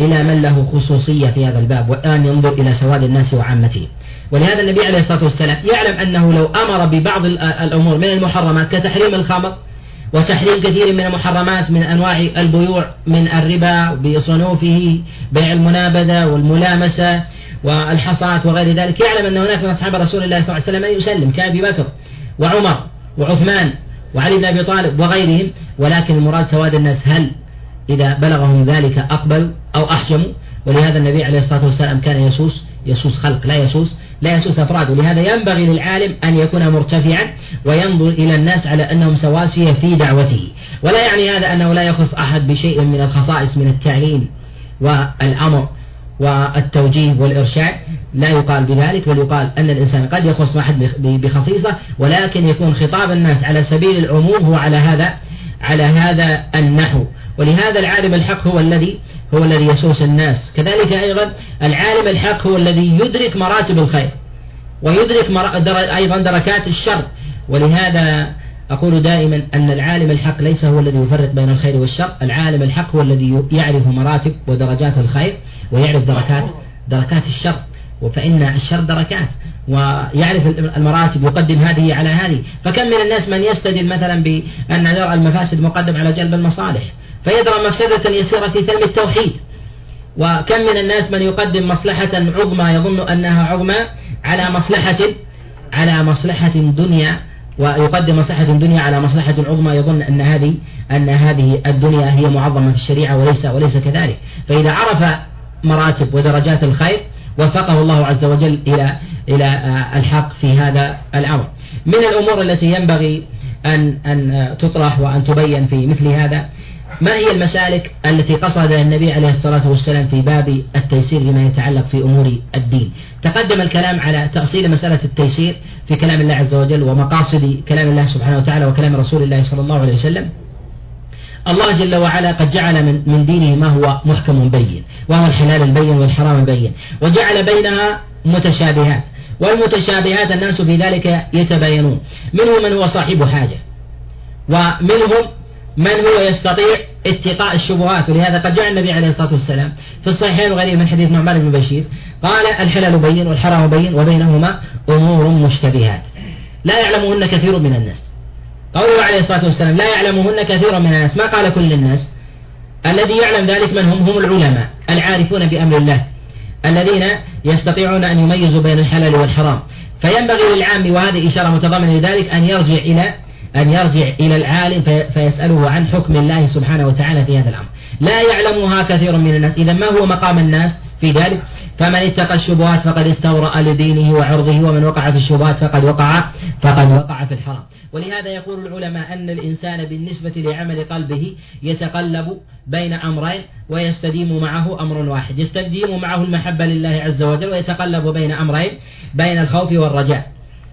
إلى من له خصوصية في هذا الباب وأن ينظر إلى سواد الناس وعامته. ولهذا النبي عليه الصلاة والسلام يعلم أنه لو أمر ببعض الأمور من المحرمات كتحريم الخمر وتحريم كثير من المحرمات من أنواع البيوع من الربا بصنوفه بيع المنابذة والملامسة والحصاة وغير ذلك يعلم أن هناك من أصحاب رسول الله صلى الله عليه وسلم من يسلم كأبي بكر وعمر وعثمان وعلي بن أبي طالب وغيرهم ولكن المراد سواد الناس هل إذا بلغهم ذلك أقبلوا أو أحجموا ولهذا النبي عليه الصلاة والسلام كان يسوس يسوس خلق لا يسوس لا يسوس أفراد. ولهذا ينبغي للعالم أن يكون مرتفعا وينظر إلى الناس على أنهم سواسية في دعوته. ولا يعني هذا أنه لا يخص أحد بشيء من الخصائص من التعليم والأمر والتوجيه والإرشاد. لا يقال بذلك بل يقال أن الإنسان قد يخص أحد بخصيصة ولكن يكون خطاب الناس على سبيل العموم هو على هذا على هذا النحو. ولهذا العالم الحق هو الذي هو الذي يسوس الناس. كذلك أيضا العالم الحق هو الذي يدرك مراتب الخير ويدرك أيضا دركات الشر. ولهذا أقول دائما أن العالم الحق ليس هو الذي يفرق بين الخير والشر. العالم الحق هو الذي يعرف مراتب ودرجات الخير ويعرف دركات دركات الشر. فإن الشر دركات ويعرف المراتب يقدم هذه على هذه. فكم من الناس من يستدل مثلا بأن درء المفاسد مقدم على جلب المصالح؟ فيدرى مفسدة يسيرة في ثلم التوحيد. وكم من الناس من يقدم مصلحة عظمى يظن أنها عظمى على مصلحة على مصلحة دنيا ويقدم مصلحة الدنيا على مصلحة عظمى يظن أن هذه أن هذه الدنيا هي معظمة في الشريعة وليس وليس كذلك. فإذا عرف مراتب ودرجات الخير وفقه الله عز وجل إلى إلى الحق في هذا الأمر. من الأمور التي ينبغي أن أن تطرح وأن تبين في مثل هذا ما هي المسالك التي قصد النبي عليه الصلاة والسلام في باب التيسير لما يتعلق في أمور الدين؟ تقدم الكلام على تأصيل مسألة التيسير في كلام الله عز وجل ومقاصد كلام الله سبحانه وتعالى وكلام رسول الله صلى الله عليه وسلم. الله جل وعلا قد جعل من, من دينه ما هو محكم بين وهو الحلال البين والحرام البين وجعل بينها متشابهات والمتشابهات الناس في ذلك يتباينون. منهم من هو صاحب حاجة ومنهم من هو يستطيع اتقاء الشبهات؟ ولهذا قد جاء النبي عليه الصلاة والسلام في الصحيحين وغيره من حديث نعمان بن بشير قال الحلال بين والحرام بين وبينهما أمور مشتبهات. لا يعلمهن كثير من الناس. قوله عليه الصلاة والسلام لا يعلمهن كثير من الناس. ما قال كل الناس؟ الذي يعلم ذلك من هم؟ هم العلماء العارفون بأمر الله الذين يستطيعون أن يميزوا بين الحلال والحرام. فينبغي للعام وهذه إشارة متضمنة لذلك أن يرجع إلى أن يرجع إلى العالم فيسأله عن حكم الله سبحانه وتعالى في هذا الأمر. لا يعلمها كثير من الناس. إذا ما هو مقام الناس في ذلك؟ فمن اتقى الشبهات فقد استورأ لدينه وعرضه ومن وقع في الشبهات فقد وقع فقد وقع في الحرام. ولهذا يقول العلماء أن الإنسان بالنسبة لعمل قلبه يتقلب بين أمرين ويستديم معه أمر واحد. يستديم معه المحبة لله عز وجل ويتقلب بين أمرين بين الخوف والرجاء.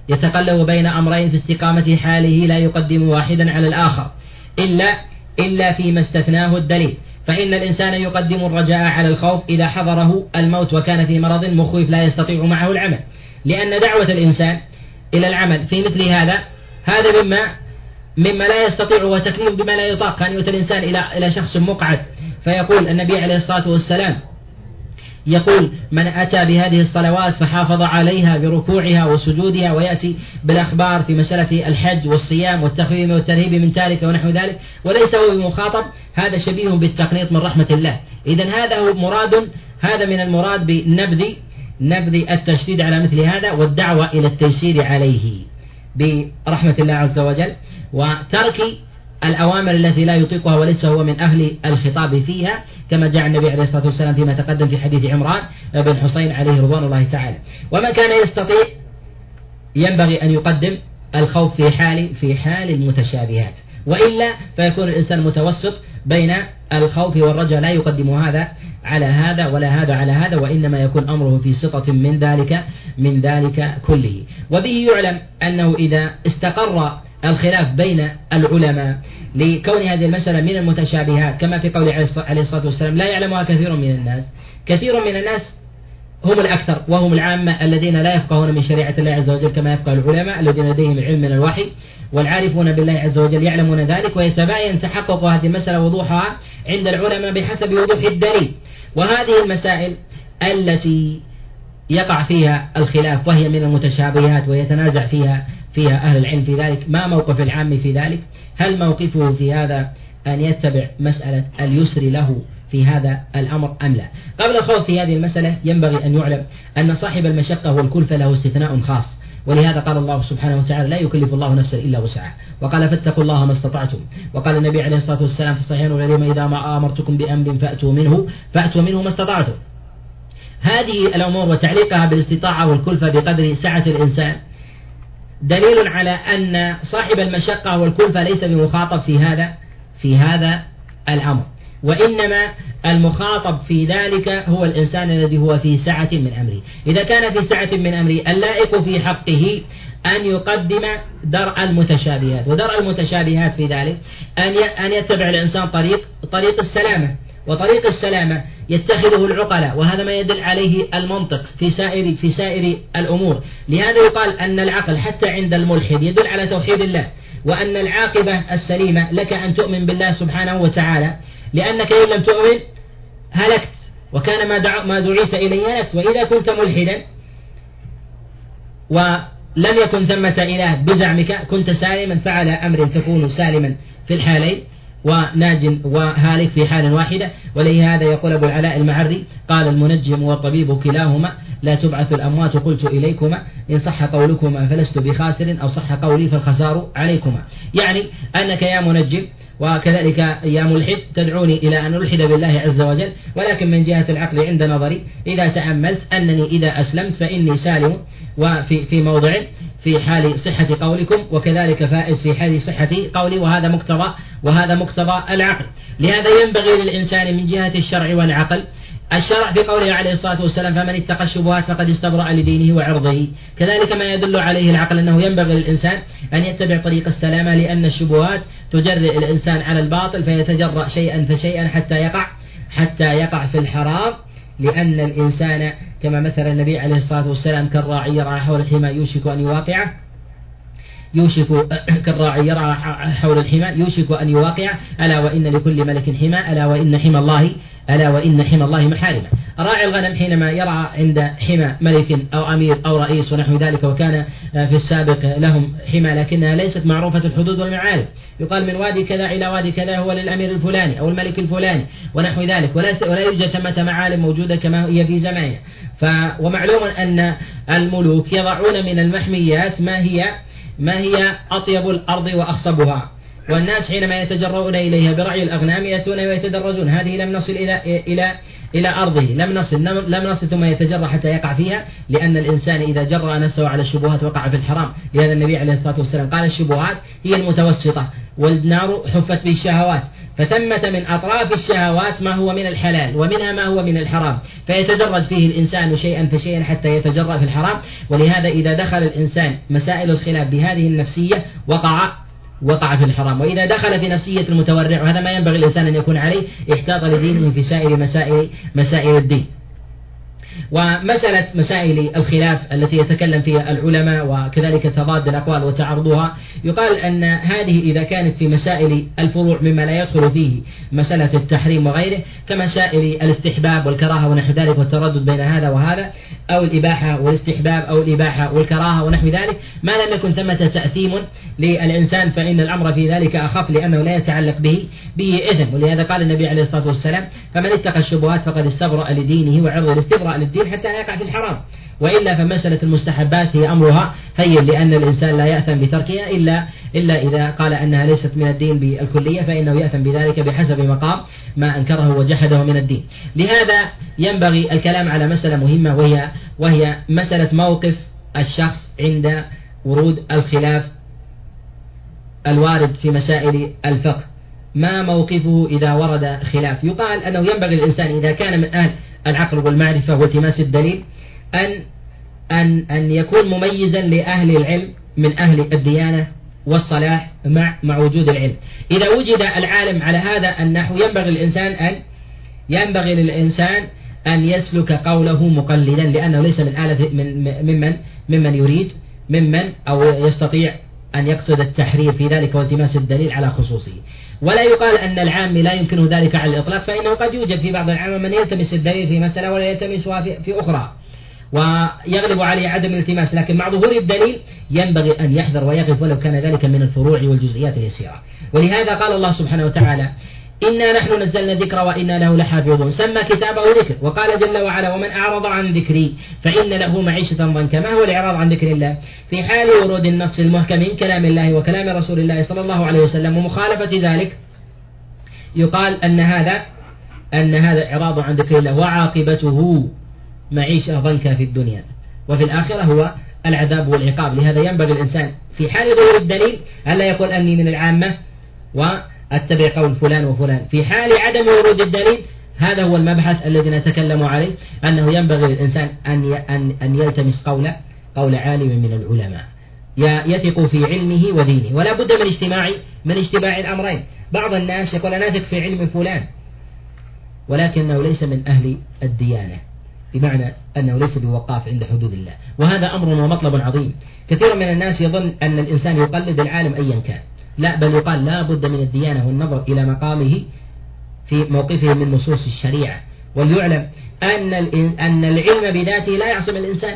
يتقلب بين أمرين في استقامة حاله لا يقدم واحدا على الآخر. إلا إلا فيما استثناه الدليل. فإن الإنسان يقدم الرجاء على الخوف إذا حضره الموت وكان في مرض مخيف لا يستطيع معه العمل. لأن دعوة الإنسان إلى العمل في مثل هذا هذا مما مما لا يستطيع وتكليف بما لا يطاق. كان يؤتى الإنسان إلى إلى شخص مقعد فيقول النبي عليه الصلاة والسلام يقول من أتى بهذه الصلوات فحافظ عليها بركوعها وسجودها ويأتي بالأخبار في مسألة الحج والصيام والتخويم والترهيب من تارك ونحو ذلك وليس هو بمخاطب هذا شبيه بالتقنيط من رحمة الله. إذا هذا هو مراد هذا من المراد بنبذ نبذ التشديد على مثل هذا والدعوة إلى التيسير عليه. برحمة الله عز وجل. وترك الأوامر التي لا يطيقها وليس هو من أهل الخطاب فيها كما جاء النبي عليه الصلاة والسلام فيما تقدم في حديث عمران بن حسين عليه رضوان الله تعالى. ومن كان يستطيع ينبغي أن يقدم الخوف في حال في حال المتشابهات. وإلا فيكون الإنسان متوسط بين الخوف والرجاء لا يقدم هذا على هذا ولا هذا على هذا وإنما يكون أمره في سطة من ذلك من ذلك كله. وبه يعلم أنه إذا استقر الخلاف بين العلماء لكون هذه المسألة من المتشابهات كما في قول عليه الصلاة والسلام لا يعلمها كثير من الناس. كثير من الناس هم الأكثر وهم العامة الذين لا يفقهون من شريعة الله عز وجل كما يفقه العلماء الذين لديهم العلم من الوحي والعارفون بالله عز وجل يعلمون ذلك ويتباين تحقق هذه المسألة وضوحها عند العلماء بحسب وضوح الدليل. وهذه المسائل التي يقع فيها الخلاف وهي من المتشابهات ويتنازع فيها فيها أهل العلم في ذلك ما موقف العام في ذلك؟ هل موقفه في هذا أن يتبع مسألة اليسر له في هذا الأمر أم لا؟ قبل الخوض في هذه المسألة ينبغي أن يعلم أن صاحب المشقة والكلفة له استثناء خاص. ولهذا قال الله سبحانه وتعالى لا يكلف الله نفسا إلا وسعها وقال فاتقوا الله ما استطعتم وقال النبي عليه الصلاة والسلام في الصحيحين والعليم إذا ما أمرتكم بأمر فأتوا منه فأتوا منه ما استطعتم هذه الأمور وتعليقها بالاستطاعة والكلفة بقدر سعة الإنسان دليل على أن صاحب المشقة والكلفة ليس بمخاطب في هذا في هذا الأمر. وإنما المخاطب في ذلك هو الإنسان الذي هو في سعة من أمره. إذا كان في سعة من أمره اللائق في حقه أن يقدم درء المتشابهات. ودرء المتشابهات في ذلك أن أن يتبع الإنسان طريق طريق السلامة. وطريق السلامة يتخذه العقلاء وهذا ما يدل عليه المنطق في سائر في سائر الأمور. لهذا يقال أن العقل حتى عند الملحد يدل على توحيد الله وأن العاقبة السليمة لك أن تؤمن بالله سبحانه وتعالى لأنك إن لم تؤمن هلكت وكان ما دع ما دعيت إليه هلكت. وإذا كنت ملحدا ولم يكن ثمة إله بزعمك كنت سالما فعلى أمر تكون سالما في الحالين. وناج وهالك في حال واحدة. ولهذا يقول أبو العلاء المعري قال المنجم والطبيب كلاهما لا تبعث الأموات قلت إليكما إن صح قولكما فلست بخاسر أو صح قولي فالخسار عليكما. يعني أنك يا منجم وكذلك يا ملحد تدعوني إلى أن ألحد بالله عز وجل ولكن من جهة العقل عند نظري إذا تأملت أنني إذا أسلمت فإني سالم وفي في موضع في حال صحة قولكم وكذلك فائز في حال صحة قولي وهذا مقتضى وهذا مقتضى العقل. لهذا ينبغي للإنسان من جهة الشرع والعقل الشرع في قوله عليه الصلاة والسلام فمن اتقى الشبهات فقد استبرأ لدينه وعرضه. كذلك ما يدل عليه العقل أنه ينبغي للإنسان أن يتبع طريق السلامة لأن الشبهات تجرئ الإنسان على الباطل فيتجرأ شيئا فشيئا حتى يقع حتى يقع في الحرام لأن الإنسان كما مثل النبي عليه الصلاة والسلام كالراعي يرعى حول الحمى يوشك أن يواقعه يوشك كالراعي يرعى حول الحمى يوشك أن يواقع ألا وإن لكل ملك حمى ألا وإن حمى الله ألا وإن حمى الله محارمه. راعي الغنم حينما يرعى عند حمى ملك أو أمير أو رئيس ونحو ذلك وكان في السابق لهم حمى لكنها ليست معروفة الحدود والمعارف يقال من وادي كذا إلى وادي كذا هو للأمير الفلاني أو الملك الفلاني ونحو ذلك. ولا ولا يوجد ثمة معالم موجودة كما هي في زماننا ف ومعلوم أن الملوك يضعون من المحميات ما هي ما هي أطيب الأرض وأخصبها. والناس حينما يتجرؤون إليها برعي الأغنام يأتون ويتدرجون. هذه لم نصل إلى إلى إلى أرضه. لم نصل لم نصل ثم يتجرأ حتى يقع فيها لأن الإنسان إذا جرأ نفسه على الشبهات وقع في الحرام. لهذا النبي عليه الصلاة والسلام قال الشبهات هي المتوسطة والنار حفت بالشهوات فثمة من أطراف الشهوات ما هو من الحلال ومنها ما هو من الحرام. فيتدرج فيه الإنسان شيئا فشيئا حتى يتجرأ في الحرام. ولهذا إذا دخل الإنسان مسائل الخلاف بهذه النفسية وقع وقع في الحرام. وإذا دخل في نفسية المتورع وهذا ما ينبغي الإنسان أن يكون عليه احتاط لدينه في سائر مسائل مسائل الدين. ومسألة مسائل الخلاف التي يتكلم فيها العلماء وكذلك تضاد الأقوال وتعرضها يقال أن هذه إذا كانت في مسائل الفروع مما لا يدخل فيه مسألة التحريم وغيره كمسائل الاستحباب والكراهة ونحو ذلك والتردد بين هذا وهذا أو الإباحة والاستحباب أو الإباحة والكراهة ونحو ذلك ما لم يكن ثمة تأثيم للإنسان فإن الأمر في ذلك أخف لأنه لا يتعلق به به إثم ولهذا قال النبي عليه الصلاة والسلام فمن اتقى الشبهات فقد استبرأ لدينه وعرض الاستبراء للدين حتى لا يقع في الحرام. وإلا فمسألة المستحبات هي أمرها هين لأن الإنسان لا يأثم بتركها إلا إلا إذا قال أنها ليست من الدين بالكلية فإنه يأثم بذلك بحسب مقام ما أنكره وجحده من الدين. لهذا ينبغي الكلام على مسألة مهمة وهي وهي مسألة موقف الشخص عند ورود الخلاف الوارد في مسائل الفقه. ما موقفه إذا ورد خلاف؟ يقال أنه ينبغي الإنسان إذا كان من أهل العقل والمعرفة والتماس الدليل أن أن أن يكون مميزا لأهل العلم من أهل الديانة والصلاح مع مع وجود العلم. إذا وجد العالم على هذا النحو ينبغي الإنسان أن ينبغي للإنسان أن يسلك قوله مقلدا لأنه ليس من آلة من ممن ممن يريد ممن أو يستطيع أن يقصد التحرير في ذلك والتماس الدليل على خصوصه ولا يقال أن العام لا يمكنه ذلك على الإطلاق فإنه قد يوجد في بعض العام من يلتمس الدليل في مسألة ولا يلتمسها في, أخرى. ويغلب عليه عدم الالتماس لكن مع ظهور الدليل ينبغي أن يحذر ويقف ولو كان ذلك من الفروع والجزئيات اليسيرة. ولهذا قال الله سبحانه وتعالى إنا نحن نزلنا الذكر وإنا له لحافظون. سمى كتابه ذكر. وقال جل وعلا ومن أعرض عن ذكري فإن له معيشة ضنكا. ما هو الإعراض عن ذكر الله؟ في حال ورود النص المحكم من كلام الله وكلام رسول الله صلى الله عليه وسلم ومخالفة ذلك يقال أن هذا أن هذا إعراض عن ذكر الله وعاقبته معيشة ضنكا في الدنيا. وفي الآخرة هو العذاب والعقاب. لهذا ينبغي الإنسان في حال ظهور الدليل ألا يقول أني من العامة و أتبع قول فلان وفلان. في حال عدم ورود الدليل هذا هو المبحث الذي نتكلم عليه أنه ينبغي للإنسان أن أن أن يلتمس قول قول عالم من العلماء. يثق في علمه ودينه. ولا بد من اجتماع من اجتماع الأمرين. بعض الناس يقول أنا أثق في علم فلان ولكنه ليس من أهل الديانة بمعنى أنه ليس بوقاف عند حدود الله. وهذا أمر ومطلب عظيم. كثير من الناس يظن أن الإنسان يقلد العالم أيا كان. لا بل يقال لا بد من الديانة والنظر إلى مقامه في موقفه من نصوص الشريعة. وليعلم أن أن العلم بذاته لا يعصم الإنسان.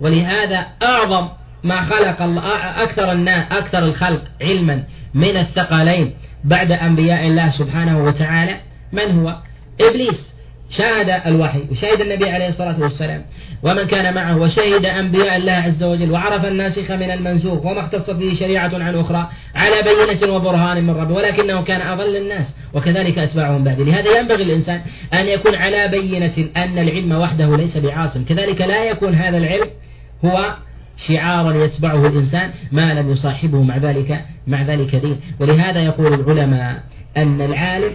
ولهذا أعظم ما خلق الله أكثر الناس أكثر الخلق علما من الثقلين بعد أنبياء الله سبحانه وتعالى من هو؟ إبليس. شاهد الوحي وشهد النبي عليه الصلاة والسلام. ومن كان معه وشهد أنبياء الله عز وجل وعرف الناسخ من المنسوخ وما اختص به شريعة عن أخرى على بينة وبرهان من ربه ولكنه كان أضل الناس وكذلك أتباعهم بعد. لهذا ينبغي الإنسان أن يكون على بينة أن العلم وحده ليس بعاصم. كذلك لا يكون هذا العلم هو شعارا يتبعه الإنسان ما لم يصاحبه مع ذلك مع ذلك دين. ولهذا يقول العلماء أن العالم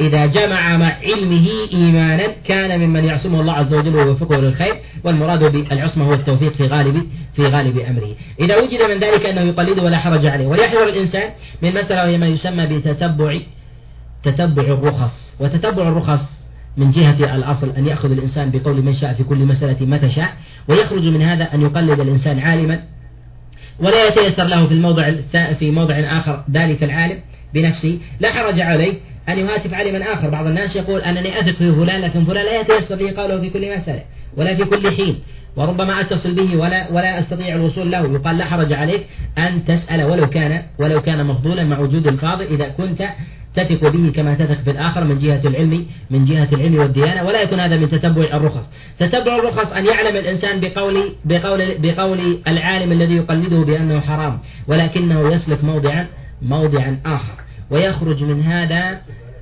إذا جمع مع علمه إيمانا كان ممن يعصمه الله عز وجل ويوفقه للخير والمراد بالعصمة هو التوفيق في غالب في غالب أمره. إذا وجد من ذلك أنه يقلده ولا حرج عليه وليحذر الإنسان من مسألة وهي ما يسمى بتتبع تتبع الرخص. وتتبع الرخص من جهة الأصل أن يأخذ الإنسان بقول من شاء في كل مسألة متى شاء ويخرج من هذا أن يقلد الإنسان عالما ولا يتيسر له في الموضع في موضع آخر ذلك العالم. بنفسه لا حرج عليه أن يهاتف على من آخر. بعض الناس يقول أنني أثق في فلان لكن فلان لا يتيسر لي قوله في كل مسألة ولا في كل حين وربما أتصل به ولا ولا أستطيع الوصول له. يقال لا حرج عليك أن تسأل ولو كان ولو كان مفضولا مع وجود القاضي إذا كنت تثق به كما تثق في الآخر من جهة العلم من جهة العلم والديانة. ولا يكون هذا من تتبع الرخص. تتبع الرخص أن يعلم الإنسان بقول بقول بقول العالم الذي يقلده بأنه حرام ولكنه يسلك موضعا موضعا آخر. ويخرج من هذا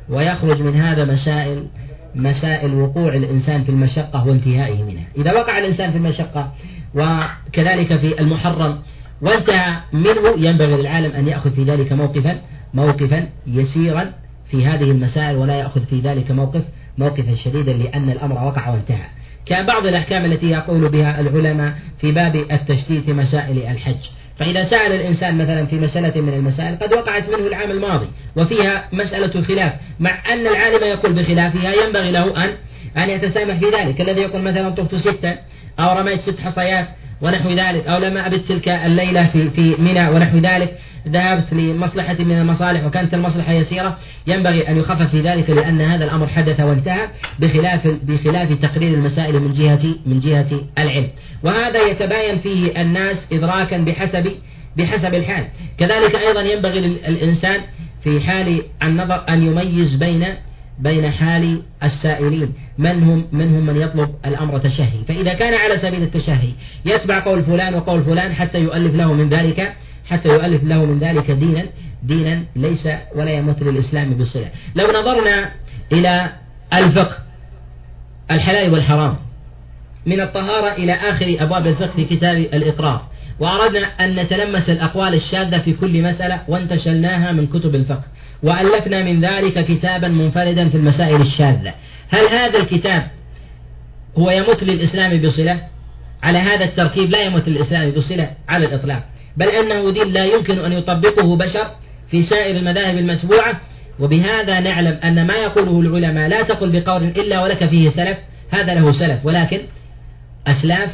ويخرج من هذا مسائل مسائل وقوع الإنسان في المشقة وانتهائه منها. إذا وقع الإنسان في المشقة وكذلك في المحرم وانتهى منه ينبغي للعالم أن يأخذ في ذلك موقفا موقفا يسيرا في هذه المسائل ولا يأخذ في ذلك موقف موقفا شديدا لأن الأمر وقع وانتهى. كبعض الأحكام التي يقول بها العلماء في باب التشتيت مسائل الحج. فإذا سأل الإنسان مثلا في مسألة من المسائل قد وقعت منه العام الماضي وفيها مسألة خلاف مع أن العالم يقول بخلافها ينبغي له أن أن يتسامح في ذلك. الذي يقول مثلا طفت ستا أو رميت ست حصيات ونحو ذلك أو لما أبت تلك الليلة في في منى ونحو ذلك. ذهبت لمصلحة من المصالح وكانت المصلحة يسيرة ينبغي أن يخفف في ذلك لأن هذا الأمر حدث وانتهى بخلاف بخلاف تقرير المسائل من جهة من جهة العلم. وهذا يتباين فيه الناس إدراكا بحسب بحسب الحال. كذلك أيضا ينبغي للإنسان في حال النظر أن يميز بين بين حال السائلين. من هم منهم من يطلب الأمر تشهي؟ فإذا كان على سبيل التشهي يتبع قول فلان وقول فلان حتى يؤلف له من ذلك حتى يؤلف له من ذلك دينا دينا ليس ولا يمت للإسلام بصلة. لو نظرنا إلى الفقه الحلال والحرام من الطهارة إلى آخر أبواب الفقه في كتاب الإقرار وأردنا أن نتلمس الأقوال الشاذة في كل مسألة وانتشلناها من كتب الفقه وألفنا من ذلك كتابا منفردا في المسائل الشاذة. هل هذا الكتاب هو يمت للإسلام بصلة؟ على هذا التركيب لا يمت للإسلام بصلة على الإطلاق. بل أنه دين لا يمكن أن يطبقه بشر في سائر المذاهب المتبوعة. وبهذا نعلم أن ما يقوله العلماء لا تقل بقول إلا ولك فيه سلف. هذا له سلف ولكن أسلاف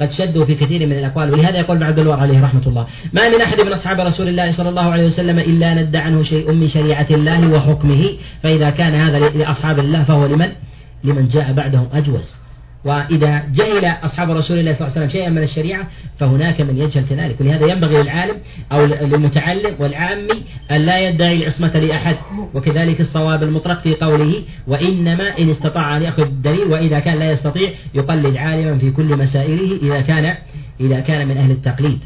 قد شدوا في كثير من الأقوال. ولهذا يقول ابن عبد الوهاب عليه رحمة الله ما من أحد من أصحاب رسول الله صلى الله عليه وسلم إلا ند عنه شيء من شريعة الله وحكمه. فإذا كان هذا لأصحاب الله فهو لمن؟ لمن جاء بعدهم أجوز. وإذا جهل أصحاب رسول الله صلى الله عليه وسلم شيئا من الشريعة فهناك من يجهل كذلك. ولهذا ينبغي للعالم أو للمتعلم والعامي أن لا يدعي العصمة لأحد. وكذلك الصواب المطلق في قوله وإنما إن استطاع أن يأخذ الدليل وإذا كان لا يستطيع يقلد عالما في كل مسائله إذا كان إذا كان من أهل التقليد.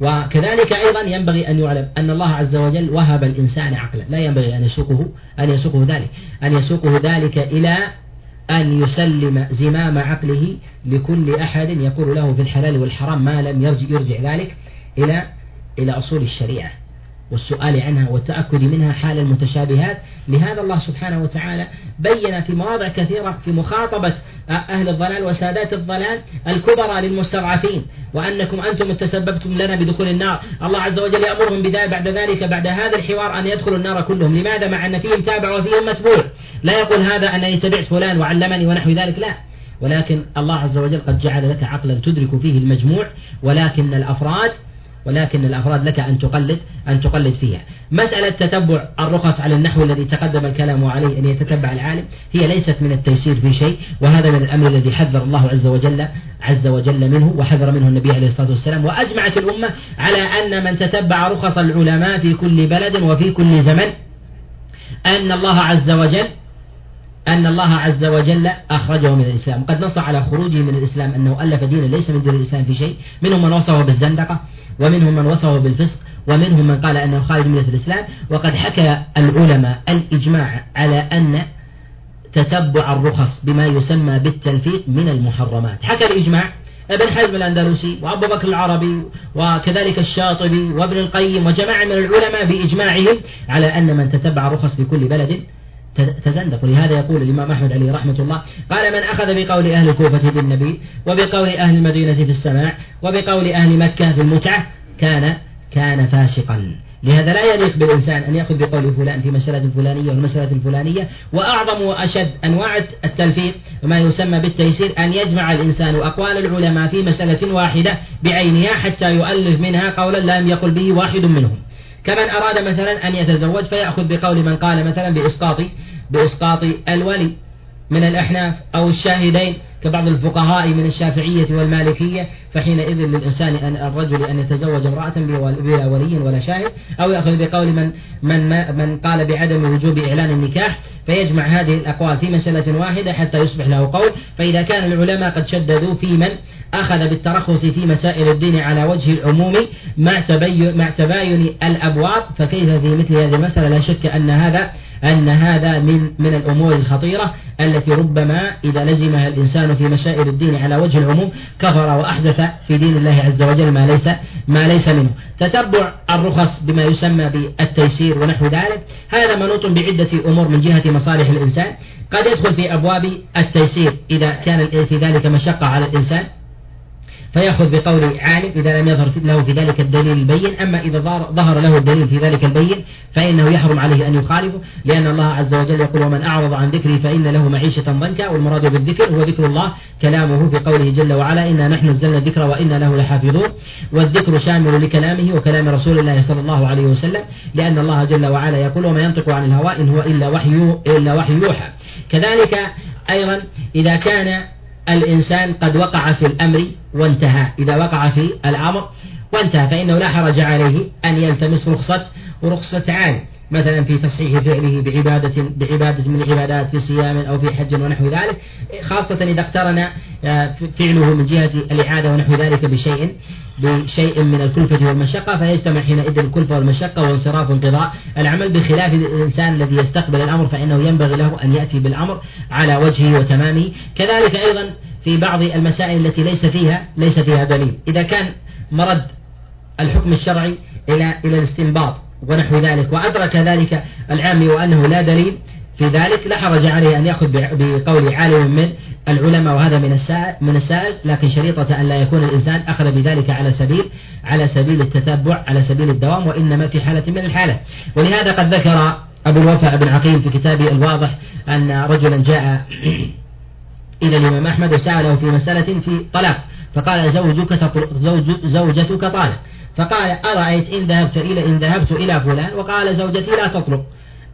وكذلك أيضا ينبغي أن يعلم أن الله عز وجل وهب الإنسان عقلا. لا ينبغي أن يسوقه أن يسوقه ذلك أن يسوقه ذلك إلى أن يسلم زمام عقله لكل أحد يقول له في الحلال والحرام ما لم يرجع, يرجع ذلك إلى إلى أصول الشريعة. والسؤال عنها والتأكد منها حال المتشابهات. لهذا الله سبحانه وتعالى بين في مواضع كثيرة في مخاطبة أهل الضلال وسادات الضلال الكبرى للمستضعفين. وأنكم أنتم تسببتم لنا بدخول النار. الله عز وجل يأمرهم بذلك بعد ذلك بعد هذا الحوار أن يدخلوا النار كلهم. لماذا؟ مع أن فيهم تابع وفيهم متبوع. لا يقول هذا أنني تبعت فلان وعلمني ونحو ذلك. لا. ولكن الله عز وجل قد جعل لك عقلا تدرك فيه المجموع. ولكن الأفراد ولكن الأفراد لك أن تقلد أن تقلد فيها. مسألة تتبع الرخص على النحو الذي تقدم الكلام عليه أن يتتبع العالم هي ليست من التيسير في شيء وهذا من الأمر الذي حذر الله عز وجل عز وجل منه وحذر منه النبي عليه الصلاة والسلام وأجمعت الأمة على أن من تتبع رخص العلماء في كل بلد وفي كل زمن أن الله عز وجل أن الله عز وجل أخرجه من الإسلام. قد نص على خروجه من الإسلام أنه ألف دينا ليس من دين الإسلام في شيء منهم من وصفه بالزندقة. ومنهم من وصفه بالفسق ومنهم من قال أنه خارج من الإسلام. وقد حكى العلماء الإجماع على أن تتبع الرخص بما يسمى بالتلفيق من المحرمات. حكى الإجماع ابن حزم الأندلسي وأبو بكر العربي وكذلك الشاطبي وابن القيم وجماعة من العلماء بإجماعهم على أن من تتبع الرخص في كل بلد تزندق. ولهذا يقول الإمام أحمد عليه رحمة الله قال من أخذ بقول أهل الكوفة بالنبي وبقول أهل المدينة في السماع وبقول أهل مكة في المتعة كان كان فاسقا. لهذا لا يليق بالإنسان أن يأخذ بقول فلان في مسألة الفلانية والمسألة الفلانية وأعظم وأشد أنواع التلفيق وما يسمى بالتيسير أن يجمع الإنسان أقوال العلماء في مسألة واحدة بعينها حتى يؤلف منها قولا لم يقل به واحد منهم. كمن أراد مثلا أن يتزوج فيأخذ بقول من قال مثلا بإسقاط بإسقاط الولي من الأحناف أو الشاهدين. كبعض الفقهاء من الشافعية والمالكية فحينئذ للإنسان أن الرجل أن يتزوج امرأة بلا ولي ولا شاهد أو يأخذ بقول من من من قال بعدم وجوب إعلان النكاح فيجمع هذه الأقوال في مسألة واحدة حتى يصبح له قول. فإذا كان العلماء قد شددوا في من أخذ بالترخص في مسائل الدين على وجه العموم مع تباين الأبواب فكيف في مثل هذه المسألة؟ لا شك أن هذا أن هذا من من الأمور الخطيرة التي ربما إذا لزمها الإنسان في مسائل الدين على وجه العموم كفر وأحدث في دين الله عز وجل ما ليس ما ليس منه. تتبع الرخص بما يسمى بالتيسير ونحو ذلك. هذا منوط بعدة أمور من جهة مصالح الإنسان. قد يدخل في أبواب التيسير إذا كان في ذلك مشقة على الإنسان. فيأخذ بقول عالم إذا لم يظهر له في ذلك الدليل البين. أما إذا ظهر له الدليل في ذلك البين فإنه يحرم عليه أن يخالفه لأن الله عز وجل يقول ومن أعرض عن ذكري فإن له معيشة ضنكا. والمراد بالذكر هو ذكر الله كلامه في قوله جل وعلا إنا نحن نزلنا الذكر وإنا له لحافظون. والذكر شامل لكلامه وكلام رسول الله صلى الله عليه وسلم لأن الله جل وعلا يقول وما ينطق عن الهواء إن هو إلا وحي إلا وحي يوحى. كذلك أيضا إذا كان الإنسان قد وقع في الأمر وانتهى. إذا وقع في الأمر وانتهى فإنه لا حرج عليه أن يلتمس رخصة ورخصة عالم مثلا في تصحيح فعله بعبادة بعبادة من العبادات في صيام أو في حج ونحو ذلك خاصة إذا اقترن آه، فعله من جهة الإعادة ونحو ذلك بشيء بشيء من الكلفة والمشقة فيجتمع حينئذ الكلفة والمشقة وانصراف انقضاء العمل بخلاف الإنسان الذي يستقبل الأمر فإنه ينبغي له أن يأتي بالأمر على وجهه وتمامه. كذلك أيضا في بعض المسائل التي ليس فيها ليس فيها دليل. إذا كان مرد الحكم الشرعي إلى إلى الاستنباط ونحو ذلك. وأدرك ذلك العام وأنه لا دليل في ذلك. لا حرج عليه أن يأخذ بقول عالم من العلماء وهذا من السائل من السائل لكن شريطة أن لا يكون الإنسان أخذ بذلك على سبيل على سبيل التتبع على سبيل الدوام وإنما في حالة من الحالة. ولهذا قد ذكر أبو الوفاء بن عقيل في كتابه الواضح أن رجلا جاء إلى الإمام أحمد وسأله في مسألة في طلاق فقال زوجك زوج زوجتك طالق. فقال أرأيت إن ذهبت إلى إن ذهبت إلى فلان؟ وقال زوجتي لا تطلق.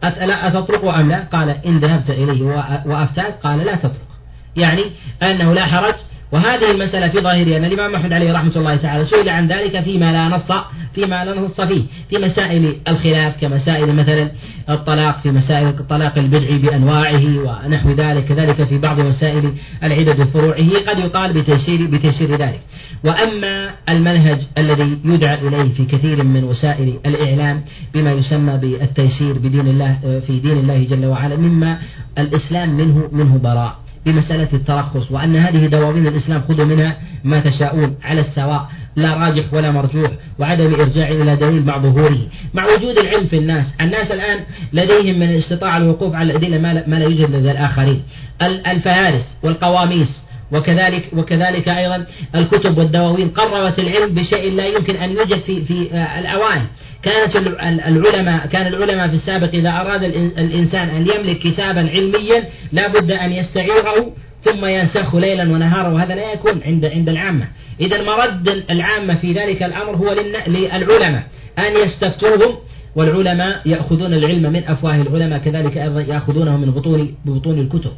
أتطلق أم لا؟ قال إن ذهبت إليه وأفتاك قال لا تطلق. يعني أنه لا حرج وهذه المسألة في ظاهرها أن الإمام أحمد عليه رحمة الله تعالى سئل عن ذلك فيما لا نص فيما لا نص فيه في مسائل الخلاف كمسائل مثلا الطلاق في مسائل الطلاق البدعي بأنواعه ونحو ذلك كذلك في بعض مسائل العدد وفروعه قد يقال بتيسير بتيسير ذلك. وأما المنهج الذي يدعى إليه في كثير من وسائل الإعلام بما يسمى بالتيسير بدين الله في دين الله جل وعلا مما الإسلام منه منه براء. بمسألة الترخص وأن هذه دواوين الإسلام خذوا منها ما تشاءون على السواء لا راجح ولا مرجوح وعدم إرجاع إلى دليل مع ظهوره. مع وجود العلم في الناس الناس الآن لديهم من الاستطاعة الوقوف على الأدلة ما لا يوجد لدى الآخرين. الفهارس والقواميس وكذلك وكذلك أيضا الكتب والدواوين قررت العلم بشيء لا يمكن أن يوجد في في آه، الأوائل. كانت العلماء كان العلماء في السابق إذا أراد الإنسان أن يملك كتابا علميا لا بد أن يستعيره ثم ينسخ ليلا ونهارا وهذا لا يكون عند عند العامة. إذا مرد العامة في ذلك الأمر هو للعلماء أن يستفتوهم والعلماء يأخذون العلم من أفواه العلماء كذلك أيضا يأخذونه من بطون بطون الكتب.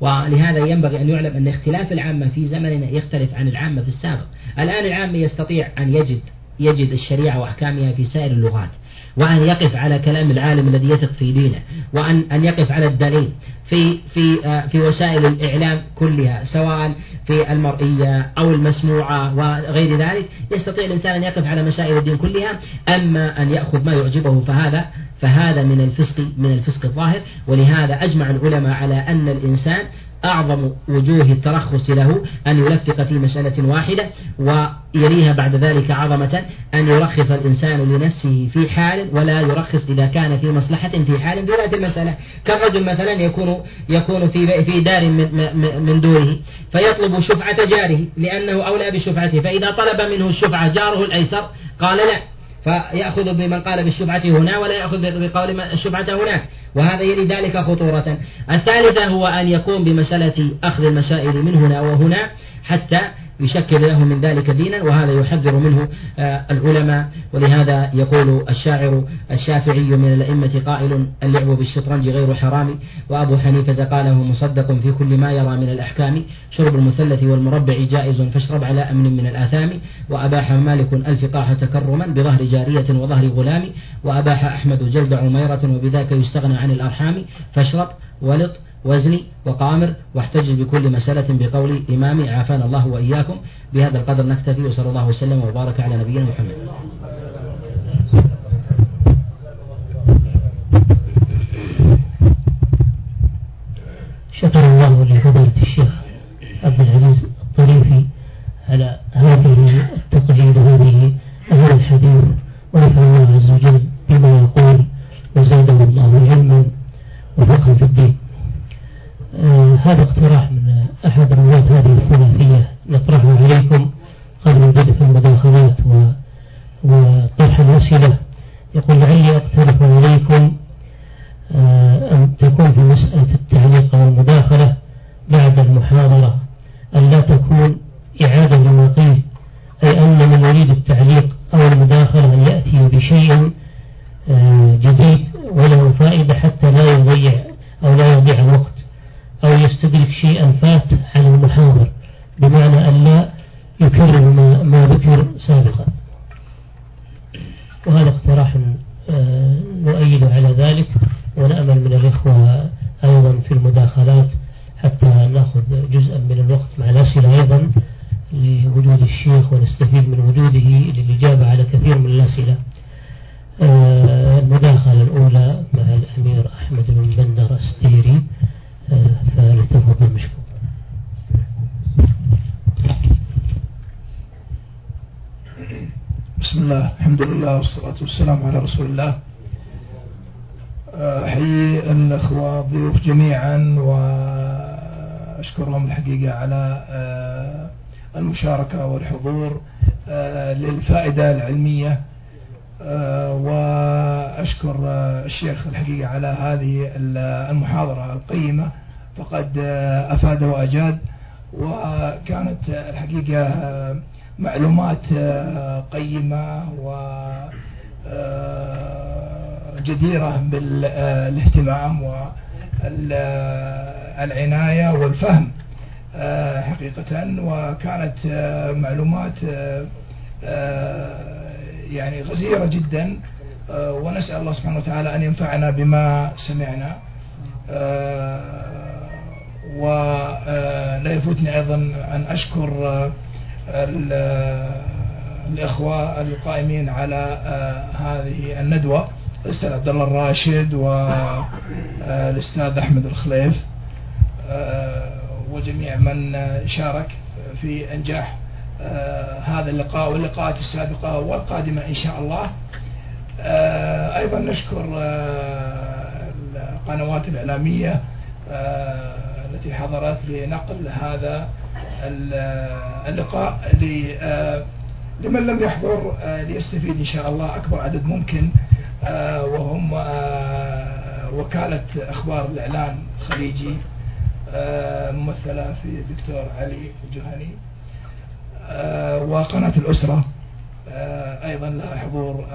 ولهذا ينبغي أن يعلم أن اختلاف العامة في زمننا يختلف عن العامة في السابق. الآن العامة يستطيع أن يجد يجد الشريعة وأحكامها في سائر اللغات وأن يقف على كلام العالم الذي يثق في دينه وأن أن يقف على الدليل في في آه، في وسائل الإعلام كلها سواء في المرئية أو المسموعة وغير ذلك. يستطيع الإنسان أن يقف على مسائل الدين كلها أما أن يأخذ ما يعجبه فهذا فهذا من الفسق من الفسق الظاهر. ولهذا أجمع العلماء على أن الإنسان أعظم وجوه الترخص له أن يلفق في مسألة واحدة ويليها بعد ذلك عظمة أن يرخص الإنسان لنفسه في حال ولا يرخص إذا كان في مصلحة في حال في ذات المسألة. كالرجل مثلا يكون يكون في في دار من من دوره فيطلب شفعة جاره لأنه أولى بشفعته فإذا طلب منه الشفعة جاره الأيسر قال لا فيأخذ بمن قال بالشفعة هنا ولا يأخذ بقول الشفعة هناك. وهذا يلي ذلك خطورة. الثالثة هو أن يكون بمسألة أخذ المسائل من هنا وهنا حتى يشكل له من ذلك دينا وهذا يحذر منه آه، العلماء. ولهذا يقول الشاعر الشافعي من الأئمة قائل اللعب بالشطرنج غير حرام. وأبو حنيفة قاله مصدق في كل ما يرى من الأحكام. شرب المثلث والمربع جائز فاشرب على أمن من الآثام. وأباح مالك الفقاح تكرما بظهر جارية وظهر غلام. وأباح أحمد جلد عميرة وبذاك يستغنى عن الأرحام. فاشرب ولط وزني وقامر واحتج بكل مسألة بقول إمامي عافانا الله وإياكم. بهذا القدر نكتفي وصلى الله وسلم وبارك على نبينا محمد. شكر الله لفضيلة الشيخ عبد العزيز الطريفي على هذه التقليد وهذه هذا الحديث ونفع الله عز وجل بما يقول وزاده الله علما وفقها في الدين. آه هذا اقتراح من أحد رواد هذه الثلاثية نطرحه عليكم قبل البدء المداخلات وطرح الأسئلة. يقول لعلي أقترح عليكم آه أن تكون في مسألة التعليق أو المداخلة بعد المحاضرة أن لا تكون إعادة لما أي أن من يريد التعليق أو المداخلة أن يأتي بشيء آه جديد وله فائدة حتى لا يضيع أو لا يضيع الوقت أو يستدرك شيئا فات. والسلام على رسول الله. أحيي الأخوة الضيوف جميعا وأشكرهم الحقيقة على آه، المشاركة والحضور آه، للفائدة العلمية. آه، وأشكر الشيخ الحقيقة على هذه المحاضرة القيمة. فقد أفاد وأجاد. وكانت الحقيقة معلومات قيمة وجديرة بالاهتمام والعناية والفهم حقيقة وكانت معلومات يعني غزيرة جدا ونسأل الله سبحانه وتعالى أن ينفعنا بما سمعنا ولا يفوتني أيضا أن أشكر الإخوة القائمين على هذه الندوة الأستاذ عبد الله الراشد والأستاذ أحمد الخليف وجميع من شارك في إنجاح هذا اللقاء واللقاءات السابقة والقادمة إن شاء الله. أيضا نشكر القنوات الإعلامية التي حضرت لنقل هذا اللقاء لمن لم يحضر ليستفيد إن شاء الله أكبر عدد ممكن. وهم وكالة أخبار الإعلام خليجي. ممثلة في الدكتور علي الجهني وقناة الأسرة. أيضا لها حضور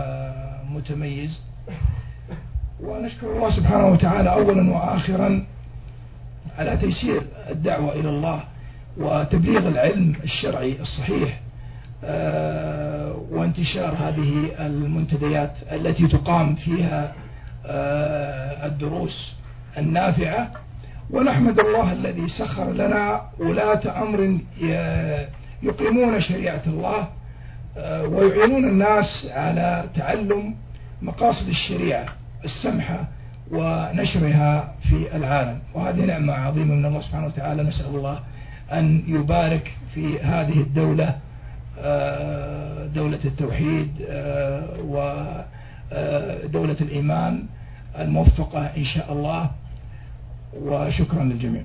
متميز. ونشكر الله سبحانه وتعالى أولا وآخرا على تيسير الدعوة إلى الله وتبليغ العلم الشرعي الصحيح. آه، وانتشار هذه المنتديات التي تقام فيها آه، الدروس النافعة. ونحمد الله الذي سخر لنا ولاة أمر يقيمون شريعة الله آه، ويعينون الناس على تعلم مقاصد الشريعة السمحة ونشرها في العالم. وهذه نعمة عظيمة من الله سبحانه وتعالى. نسأل الله أن يبارك في هذه الدولة آه، دولة التوحيد آه، ودولة الإيمان الموفقة إن شاء الله. وشكرا للجميع.